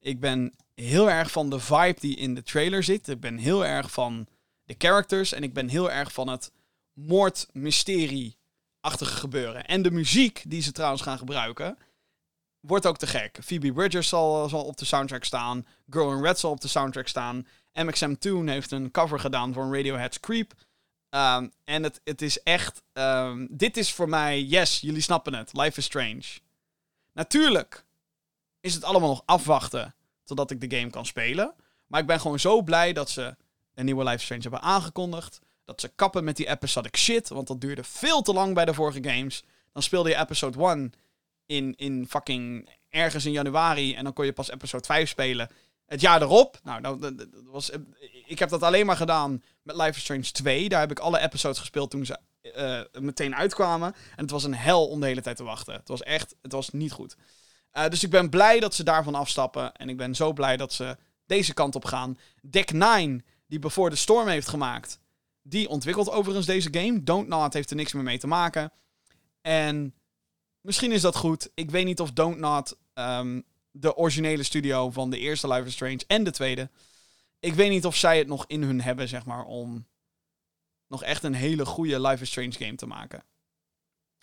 Ik ben heel erg van de vibe die in de trailer zit. Ik ben heel erg van de characters. En ik ben heel erg van het moord-mysterie-achtige gebeuren. En de muziek die ze trouwens gaan gebruiken, wordt ook te gek. Phoebe Bridgers zal, zal op de soundtrack staan. Girl in Red zal op de soundtrack staan. MXM Toon heeft een cover gedaan voor Radiohead's Creep. Um, en het, het is echt. Um, dit is voor mij. Yes, jullie snappen het. Life is Strange. Natuurlijk is het allemaal nog afwachten. Totdat ik de game kan spelen. Maar ik ben gewoon zo blij dat ze een nieuwe Life Strange hebben aangekondigd. Dat ze kappen met die episodic shit. Want dat duurde veel te lang bij de vorige games. Dan speelde je episode 1 in, in fucking ergens in januari. En dan kon je pas episode 5 spelen het jaar erop, nou, dat, dat, was, ik heb dat alleen maar gedaan met Life Strange 2. Daar heb ik alle episodes gespeeld toen ze uh, meteen uitkwamen. En het was een hel om de hele tijd te wachten. Het was echt, het was niet goed. Eh, dus ik ben blij dat ze daarvan afstappen. En ik ben zo blij dat ze deze kant op gaan. Deck 9, die Before the Storm heeft gemaakt, die ontwikkelt overigens deze game. Don't Not heeft er niks meer mee te maken. En misschien is dat goed. Ik weet niet of Don't Not ehm, de originele studio van de eerste Life is Strange en de tweede. Ik weet niet of zij het nog in hun hebben, zeg maar, om nog echt een hele goede Life is Strange game te maken.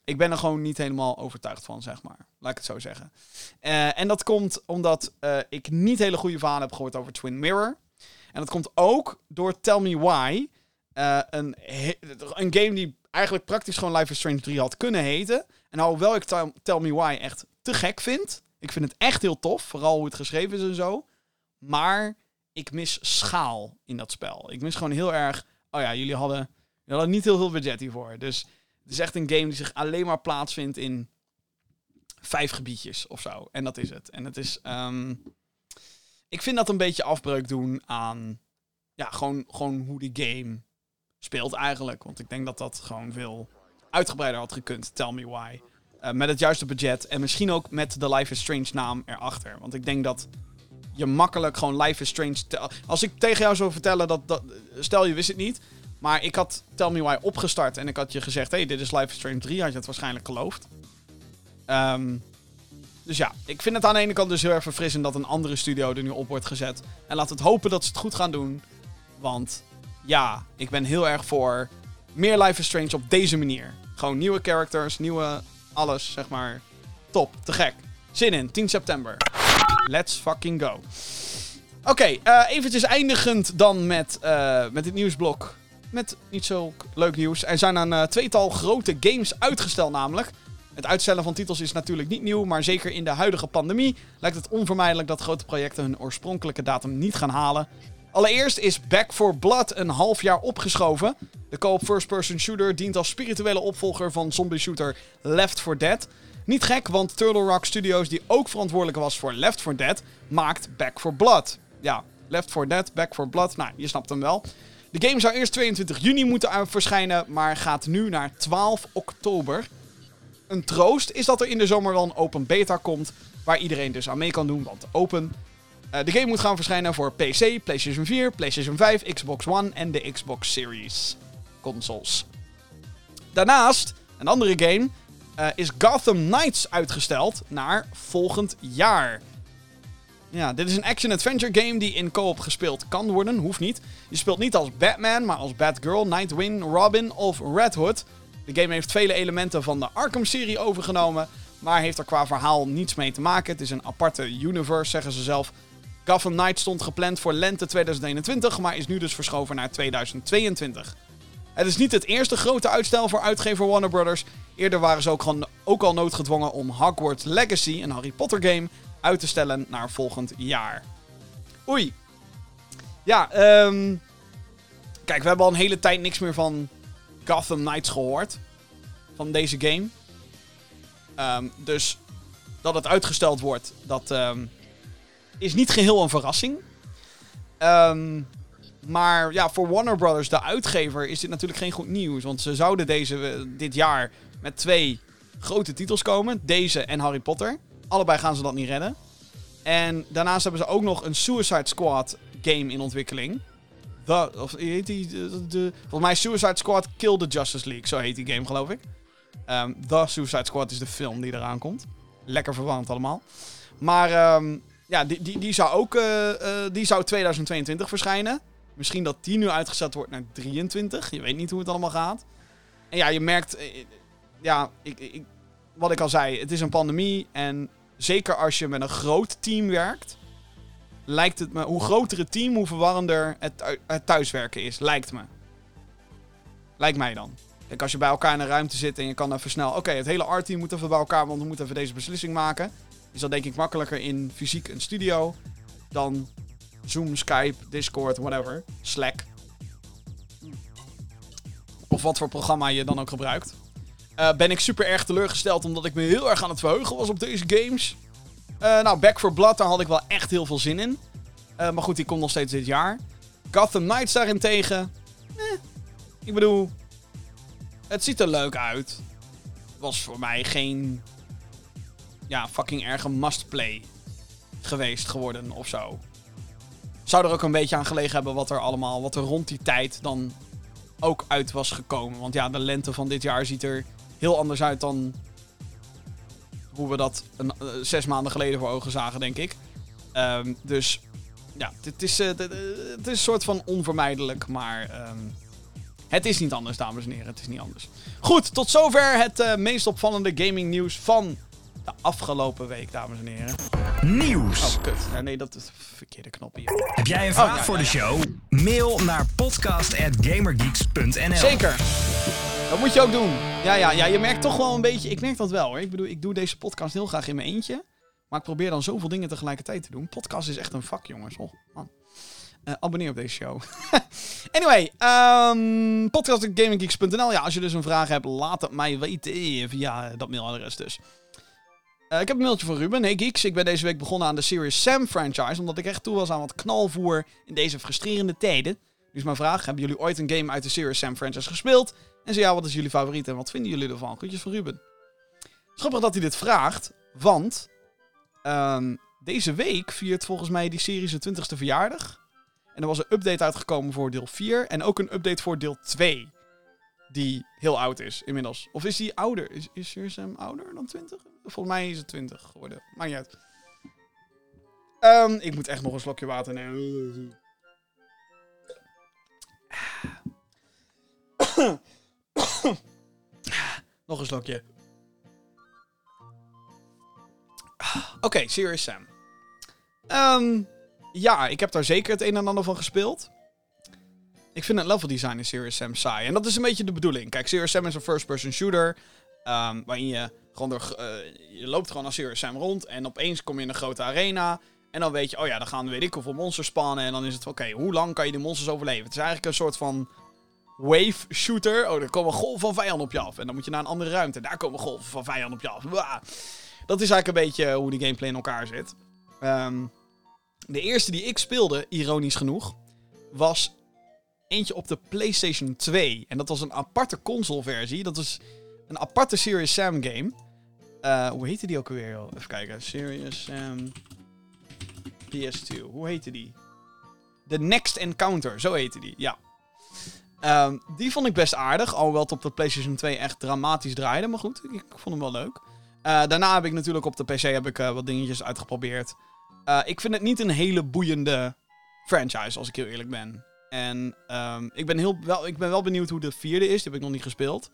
Ik ben er gewoon niet helemaal overtuigd van, zeg maar. Laat ik het zo zeggen. Eh, en dat komt omdat uh, ik niet hele goede verhalen heb gehoord over Twin Mirror. En dat komt ook door Tell Me Why. Uh, een, een game die eigenlijk praktisch gewoon Life is Strange 3 had kunnen heten. En hoewel ik Tell Me Why echt te gek vind. Ik vind het echt heel tof. Vooral hoe het geschreven is en zo. Maar ik mis schaal in dat spel. Ik mis gewoon heel erg. Oh ja, jullie hadden, jullie hadden niet heel veel budget hiervoor. Dus is echt een game die zich alleen maar plaatsvindt in vijf gebiedjes of zo. En dat is het. En het is. Um, ik vind dat een beetje afbreuk doen aan. Ja, gewoon, gewoon hoe die game speelt eigenlijk. Want ik denk dat dat gewoon veel uitgebreider had gekund. Tell me why. Uh, met het juiste budget. En misschien ook met de Life is Strange naam erachter. Want ik denk dat je makkelijk gewoon Life is Strange. Als ik tegen jou zou vertellen dat, dat. Stel je wist het niet. Maar ik had Tell Me Why opgestart en ik had je gezegd: hey, dit is Life is Strange 3. Had je het waarschijnlijk geloofd. Um, dus ja, ik vind het aan de ene kant dus heel erg verfrissend dat een andere studio er nu op wordt gezet. En laat het hopen dat ze het goed gaan doen. Want ja, ik ben heel erg voor meer Life is Strange op deze manier. Gewoon nieuwe characters, nieuwe alles, zeg maar. Top, te gek. Zin in, 10 september. Let's fucking go. Oké, okay, uh, eventjes eindigend dan met, uh, met het nieuwsblok. Met niet zo leuk nieuws. Er zijn een uh, tweetal grote games uitgesteld namelijk. Het uitstellen van titels is natuurlijk niet nieuw, maar zeker in de huidige pandemie lijkt het onvermijdelijk dat grote projecten hun oorspronkelijke datum niet gaan halen. Allereerst is Back for Blood een half jaar opgeschoven. De co-op first-person shooter dient als spirituele opvolger van zombie shooter Left 4 Dead. Niet gek, want Turtle Rock Studios, die ook verantwoordelijk was voor Left 4 Dead, maakt Back for Blood. Ja, Left 4 Dead, Back for Blood, nou, je snapt hem wel. De game zou eerst 22 juni moeten verschijnen, maar gaat nu naar 12 oktober. Een troost is dat er in de zomer wel een open beta komt, waar iedereen dus aan mee kan doen, want open. Uh, de game moet gaan verschijnen voor PC, PlayStation 4, PlayStation 5, Xbox One en de Xbox Series consoles. Daarnaast, een andere game, uh, is Gotham Knights uitgesteld naar volgend jaar. Ja, dit is een action-adventure game die in co-op gespeeld kan worden, hoeft niet. Je speelt niet als Batman, maar als Batgirl, Nightwing, Robin of Red Hood. De game heeft vele elementen van de Arkham-serie overgenomen, maar heeft er qua verhaal niets mee te maken. Het is een aparte universe, zeggen ze zelf. Gotham Knight stond gepland voor lente 2021, maar is nu dus verschoven naar 2022. Het is niet het eerste grote uitstel voor uitgever Warner Brothers. Eerder waren ze ook, gewoon, ook al noodgedwongen om Hogwarts Legacy, een Harry Potter game, uit te stellen naar volgend jaar. Oei. Ja, um, kijk, we hebben al een hele tijd niks meer van Gotham Knights gehoord. Van deze game. Um, dus dat het uitgesteld wordt, dat um, is niet geheel een verrassing. Maar ja, voor Warner Brothers, de uitgever, is dit natuurlijk geen goed nieuws. Want ze zouden deze, dit jaar met twee grote titels komen. Deze en Harry Potter. Allebei gaan ze dat niet redden. En daarnaast hebben ze ook nog een Suicide Squad game in ontwikkeling. The, of heet die, de, volgens mij Suicide Squad Kill the Justice League. Zo heet die game, geloof ik. Um, The Suicide Squad is de film die eraan komt. Lekker verwarrend allemaal. Maar um, ja, die, die, die, zou ook uh, uh, die zou 2022 verschijnen. Misschien dat die nu uitgezet wordt naar 23. Je weet niet hoe het allemaal gaat. En ja, je merkt... Uh, ja, ik, ik, wat ik al zei. Het is een pandemie. En zeker als je met een groot team werkt lijkt het me, hoe groter het team, hoe verwarrender het, het thuiswerken is. Lijkt me. Lijkt mij dan. Kijk, als je bij elkaar in een ruimte zit en je kan even snel... Oké, het hele art-team moet even bij elkaar, want we moeten even deze beslissing maken. Is dat denk ik makkelijker in fysiek een studio dan Zoom, Skype, Discord, whatever. Slack. Of wat voor programma je dan ook gebruikt. Uh, ben ik super erg teleurgesteld omdat ik me heel erg aan het verheugen was op deze games. Uh, nou, Back for Blood, daar had ik wel echt heel veel zin in. Uh, maar goed, die komt nog steeds dit jaar. Gotham Knights daarentegen. Eh, ik bedoel, het ziet er leuk uit. Was voor mij geen ja, fucking erge must-play geweest geworden of zo. Zou er ook een beetje aan gelegen hebben wat er allemaal, wat er rond die tijd dan ook uit was gekomen. Want ja, de lente van dit jaar ziet er heel anders uit dan hoe we dat een, eh, zes maanden geleden voor ogen zagen, denk ik. Ehm, dus ja, het is, eh, d- het is een soort van onvermijdelijk, maar ehm, het is niet anders, dames en heren. Het is niet anders. Goed, tot zover het eh, meest opvallende gaming nieuws van de afgelopen week, dames en heren. Nieuws. Oh, kut. Ja, nee, dat is de verkeerde knop hier. Heb jij een vraag ja, voor ja, de show? Mail naar podcast.gamergeeks.nl Zeker. Dat moet je ook doen. Ja, ja, ja, je merkt toch wel een beetje... Ik merk dat wel hoor. Ik bedoel, ik doe deze podcast heel graag in mijn eentje. Maar ik probeer dan zoveel dingen tegelijkertijd te doen. Podcast is echt een vak, jongens. Oh, man. Eh, abonneer op deze show. (laughs) anyway, um, podcast.gaminggeeks.nl. Ja, als je dus een vraag hebt, laat het mij weten via dat mailadres dus. Eh, ik heb een mailtje van Ruben. Hey Geeks, ik ben deze week begonnen aan de Serious Sam franchise, omdat ik echt toe was aan wat knalvoer in deze frustrerende tijden. Dus mijn vraag, hebben jullie ooit een game uit de Serious Sam franchise gespeeld? En zo ja, wat is jullie favoriet en wat vinden jullie ervan? Groetjes van Ruben. Grappig dat hij dit vraagt, want ehm, deze week viert volgens mij die serie zijn 20ste verjaardag. En er was een update uitgekomen voor deel 4 en ook een update voor deel 2. Die heel oud is inmiddels. Of is die ouder? Is, is Serious Sam ouder dan 20? Volgens mij is het 20 geworden. Maakt niet uit. Ehm, ik moet echt nog een slokje water nemen. (clears throat) (clears throat) nog slokje. Oké, Serious Sam. Ehm, ja, ik heb daar zeker het een en ander van gespeeld. Ik vind het level design in Serious Sam saai. En dat is een beetje de bedoeling. Kijk, Serious Sam is een first-person shooter. ehm, waarin je gewoon door, eh, je loopt gewoon als Serious Sam rond. En opeens kom je in een grote arena. En dan weet je, oh ja, dan gaan weet ik hoeveel monsters spannen. En dan is het, oké, hoe lang kan je die monsters overleven? Het is eigenlijk een soort van wave shooter. Oh, er komen golven van vijanden op je af. En dan moet je naar een andere ruimte. Daar komen golven van vijanden op je af. Dat is eigenlijk een beetje hoe die gameplay in elkaar zit. Ehm, de eerste die ik speelde, ironisch genoeg, was eentje op de PlayStation 2. En dat was een aparte consoleversie. Dat was een aparte Serious Sam game. Eh, hoe heette die ook alweer? Even kijken. Serious Sam PS2. Hoe heette die? The Next Encounter. Zo heette die, ja. Ehm, die vond ik best aardig. Alhoewel het op de PlayStation 2 echt dramatisch draaide. Maar goed, ik, vond hem wel leuk. Eh, daarna heb ik natuurlijk op de PC heb ik, eh, wat dingetjes uitgeprobeerd. Eh, ik vind het niet een hele boeiende franchise, als ik heel eerlijk ben. En ehm, ik, ben heel, wel, ik ben wel benieuwd hoe de vierde is. Die heb ik nog niet gespeeld.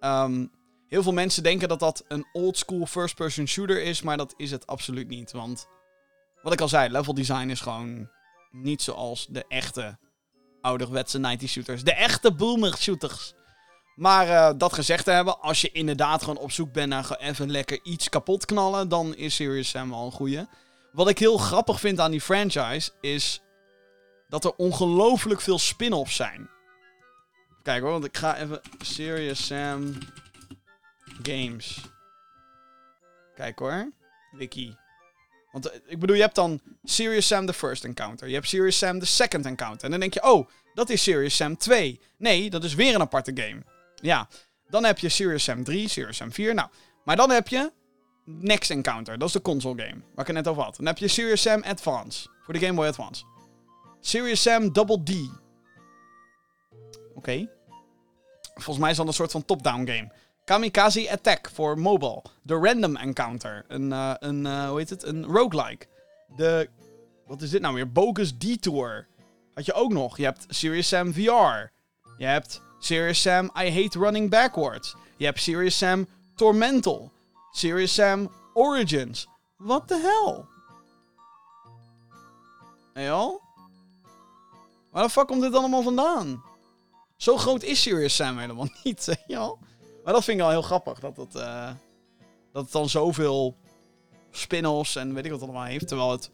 Ehm, heel veel mensen denken dat dat een oldschool first-person shooter is. Maar dat is het absoluut niet. Want wat ik al zei, level design is gewoon niet zoals de echte ouderwetse 90 shooters. De echte boomer shooters. Maar eh, dat gezegd te hebben, als je inderdaad gewoon op zoek bent naar even lekker iets kapot knallen, dan is Serious Sam wel een goeie. Wat ik heel grappig vind aan die franchise is dat er ongelooflijk veel spin-offs zijn. Kijk hoor, want ik ga even Serious Sam Games. Kijk hoor, wiki. Want eh, ik bedoel, je hebt dan Serious Sam the First Encounter. Je hebt Serious Sam the Second Encounter. En dan denk je, oh, dat is Serious Sam 2. Nee, dat is weer een aparte game. Ja, dan heb je Serious Sam 3, Serious Sam 4. Nou, maar dan heb je Next Encounter. Dat is de console game, waar ik het net over had. Dan heb je Serious Sam Advance, voor de Game Boy Advance. Serious Sam Double D. Oké. Volgens mij is dat een soort van top-down game. Kamikaze Attack voor mobile. De Random Encounter. Een, eh, een eh, hoe heet het? Een roguelike. De, wat is dit nou weer? Bogus Detour. Had je ook nog. Je hebt Serious Sam VR. Je hebt Serious Sam I Hate Running Backwards. Je hebt Serious Sam Tormental. Serious Sam Origins. What the hell? Hey joh? Waar de fuck komt dit allemaal vandaan? Zo groot is Serious Sam helemaal (laughs) niet, joh? Maar dat vind ik wel heel grappig. Dat het, eh, dat het dan zoveel spin-offs en weet ik wat allemaal heeft. Terwijl het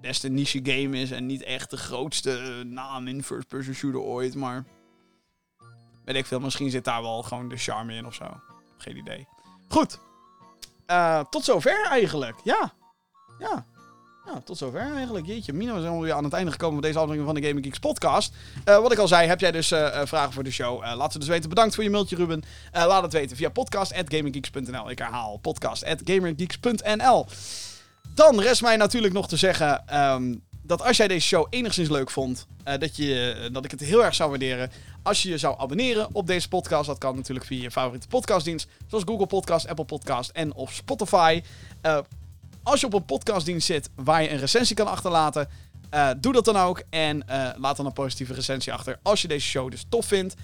best een niche game is. En niet echt de grootste naam in first-person shooter ooit. Maar weet ik veel. Misschien zit daar wel gewoon de charme in of zo. Geen idee. Goed. Eh, tot zover eigenlijk. Ja. Ja. Nou, tot zover eigenlijk. Jeetje, Mino, we zijn alweer aan het einde gekomen van deze aflevering van de Gaming Geeks podcast. Eh, wat ik al zei, heb jij dus eh, eh, vragen voor de show? Laat ze dus weten. Bedankt voor je mailtje, Ruben. Laat het weten via podcast.gaminggeeks.nl. Ik herhaal, podcast.gamergeeks.nl. Dan rest mij natuurlijk nog te zeggen ehm, dat als jij deze show enigszins leuk vond, dat, je, dat ik het heel erg zou waarderen als je je zou abonneren op deze podcast. Dat kan natuurlijk via je favoriete podcastdienst, zoals Google Podcast, Apple Podcast en of Spotify. Als je op een podcastdienst zit waar je een recensie kan achterlaten, eh, doe dat dan ook. En eh, laat dan een positieve recensie achter als je deze show dus tof vindt.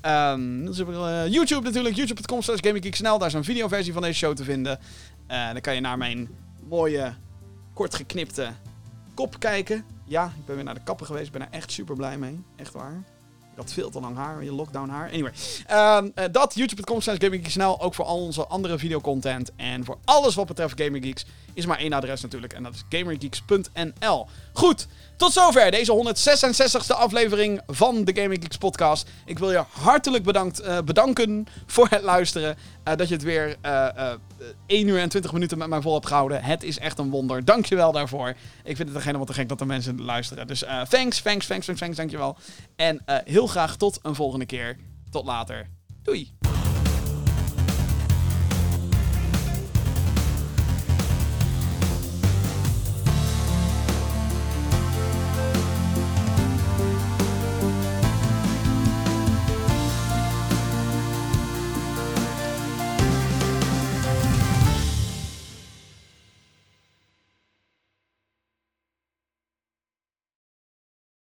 Ehm, eh, YouTube natuurlijk, youtube.com slash gaminggeeksnl. Daar is een videoversie van deze show te vinden. Dan kan je naar mijn mooie, kort geknipte kop kijken. Ja, ik ben weer naar de kapper geweest. Ik ben er echt super blij mee. Echt waar. Had veel te lang haar, je lockdown haar. Anyway, Ehm, eh, dat, youtube.com slash gaminggeeksnl. Ook voor al onze andere videocontent. En voor alles wat betreft Gaming Geeks is maar één adres natuurlijk. En dat is gamergeeks.nl. Goed, tot zover deze 166e aflevering van de Gaming Geeks podcast. Ik wil je hartelijk bedankt, eh, bedanken voor het luisteren. Eh, dat je het weer eh, eh, 1 uur en 20 minuten met mij vol hebt gehouden. Het is echt een wonder. Dankjewel daarvoor. Ik vind het er helemaal te gek dat er mensen luisteren. Dus thanks, thanks, thanks, thanks, thanks, dankjewel. En heel graag tot een volgende keer. Tot later. Doei.